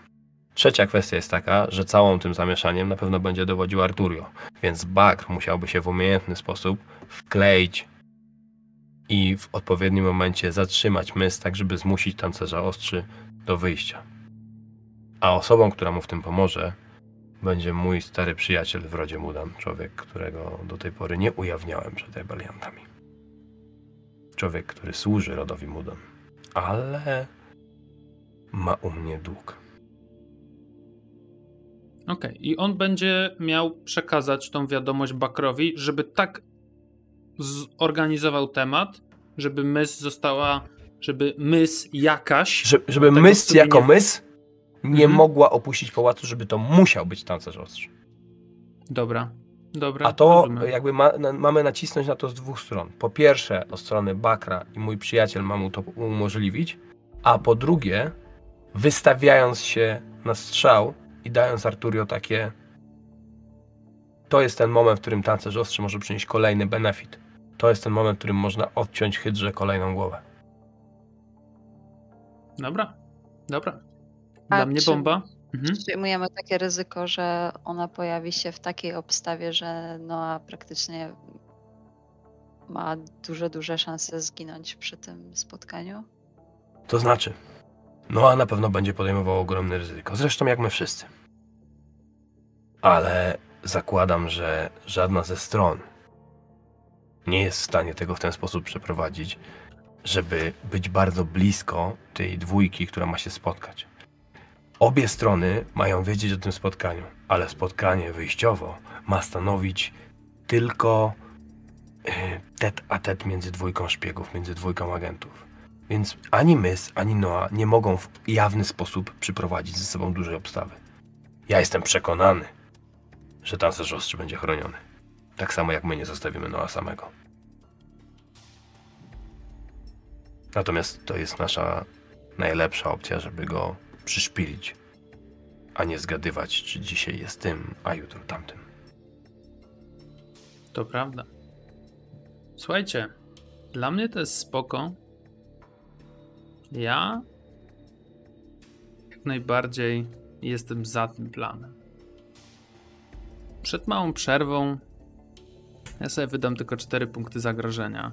Trzecia kwestia jest taka, że całą tym zamieszaniem na pewno będzie dowodził Arturio, więc Bakr musiałby się w umiejętny sposób wkleić i w odpowiednim momencie zatrzymać mys, tak żeby zmusić tancerza ostrzy do wyjścia. A osobą, która mu w tym pomoże, będzie mój stary przyjaciel w rodzie Mudan, człowiek, którego do tej pory nie ujawniałem przed rebeliantami. Człowiek, który służy rodowi Mudan, ale ma u mnie dług. Okej, i on będzie miał przekazać tą wiadomość Bakrowi, żeby tak zorganizował temat, żeby mys została, żeby mys jakaś. Że, żeby mys jako nie- mys nie Mhm. mogła opuścić pałacu, żeby to musiał być tancerz ostrzy. Dobra, dobra. A to rozumiem. jakby ma, na, mamy nacisnąć na to z dwóch stron. Po pierwsze, od strony Bakra i mój przyjaciel ma mu to umożliwić, a po drugie, wystawiając się na strzał i dając Arturio takie. To jest ten moment, w którym tancerz ostrzy może przynieść kolejny benefit. To jest ten moment, w którym można odciąć hydrze kolejną głowę. Dobra, dobra. A Dla mnie czy- bomba. Mhm. Przyjmujemy takie ryzyko, że ona pojawi się w takiej obstawie, że Noa praktycznie ma duże, duże szanse zginąć przy tym spotkaniu. To znaczy, Noa na pewno będzie podejmował ogromne ryzyko. Zresztą jak my wszyscy. Ale zakładam, że żadna ze stron nie jest w stanie tego w ten sposób przeprowadzić, żeby być bardzo blisko tej dwójki, która ma się spotkać. Obie strony mają wiedzieć o tym spotkaniu, ale spotkanie wyjściowo ma stanowić tylko e, tet a tet między dwójką szpiegów, między dwójką agentów. Więc ani Mys, ani Noa nie mogą w jawny sposób przyprowadzić ze sobą dużej obstawy. Ja jestem przekonany, że tancerz ostrzy będzie chroniony. Tak samo jak my nie zostawimy Noa samego. Natomiast to jest nasza najlepsza opcja, żeby go przyszpilić, a nie zgadywać, czy dzisiaj jest tym, a jutro tamtym. To prawda. Słuchajcie, dla mnie to jest spoko. Ja jak najbardziej jestem za tym planem. Przed małą przerwą ja sobie wydam tylko 4 punkty zagrożenia.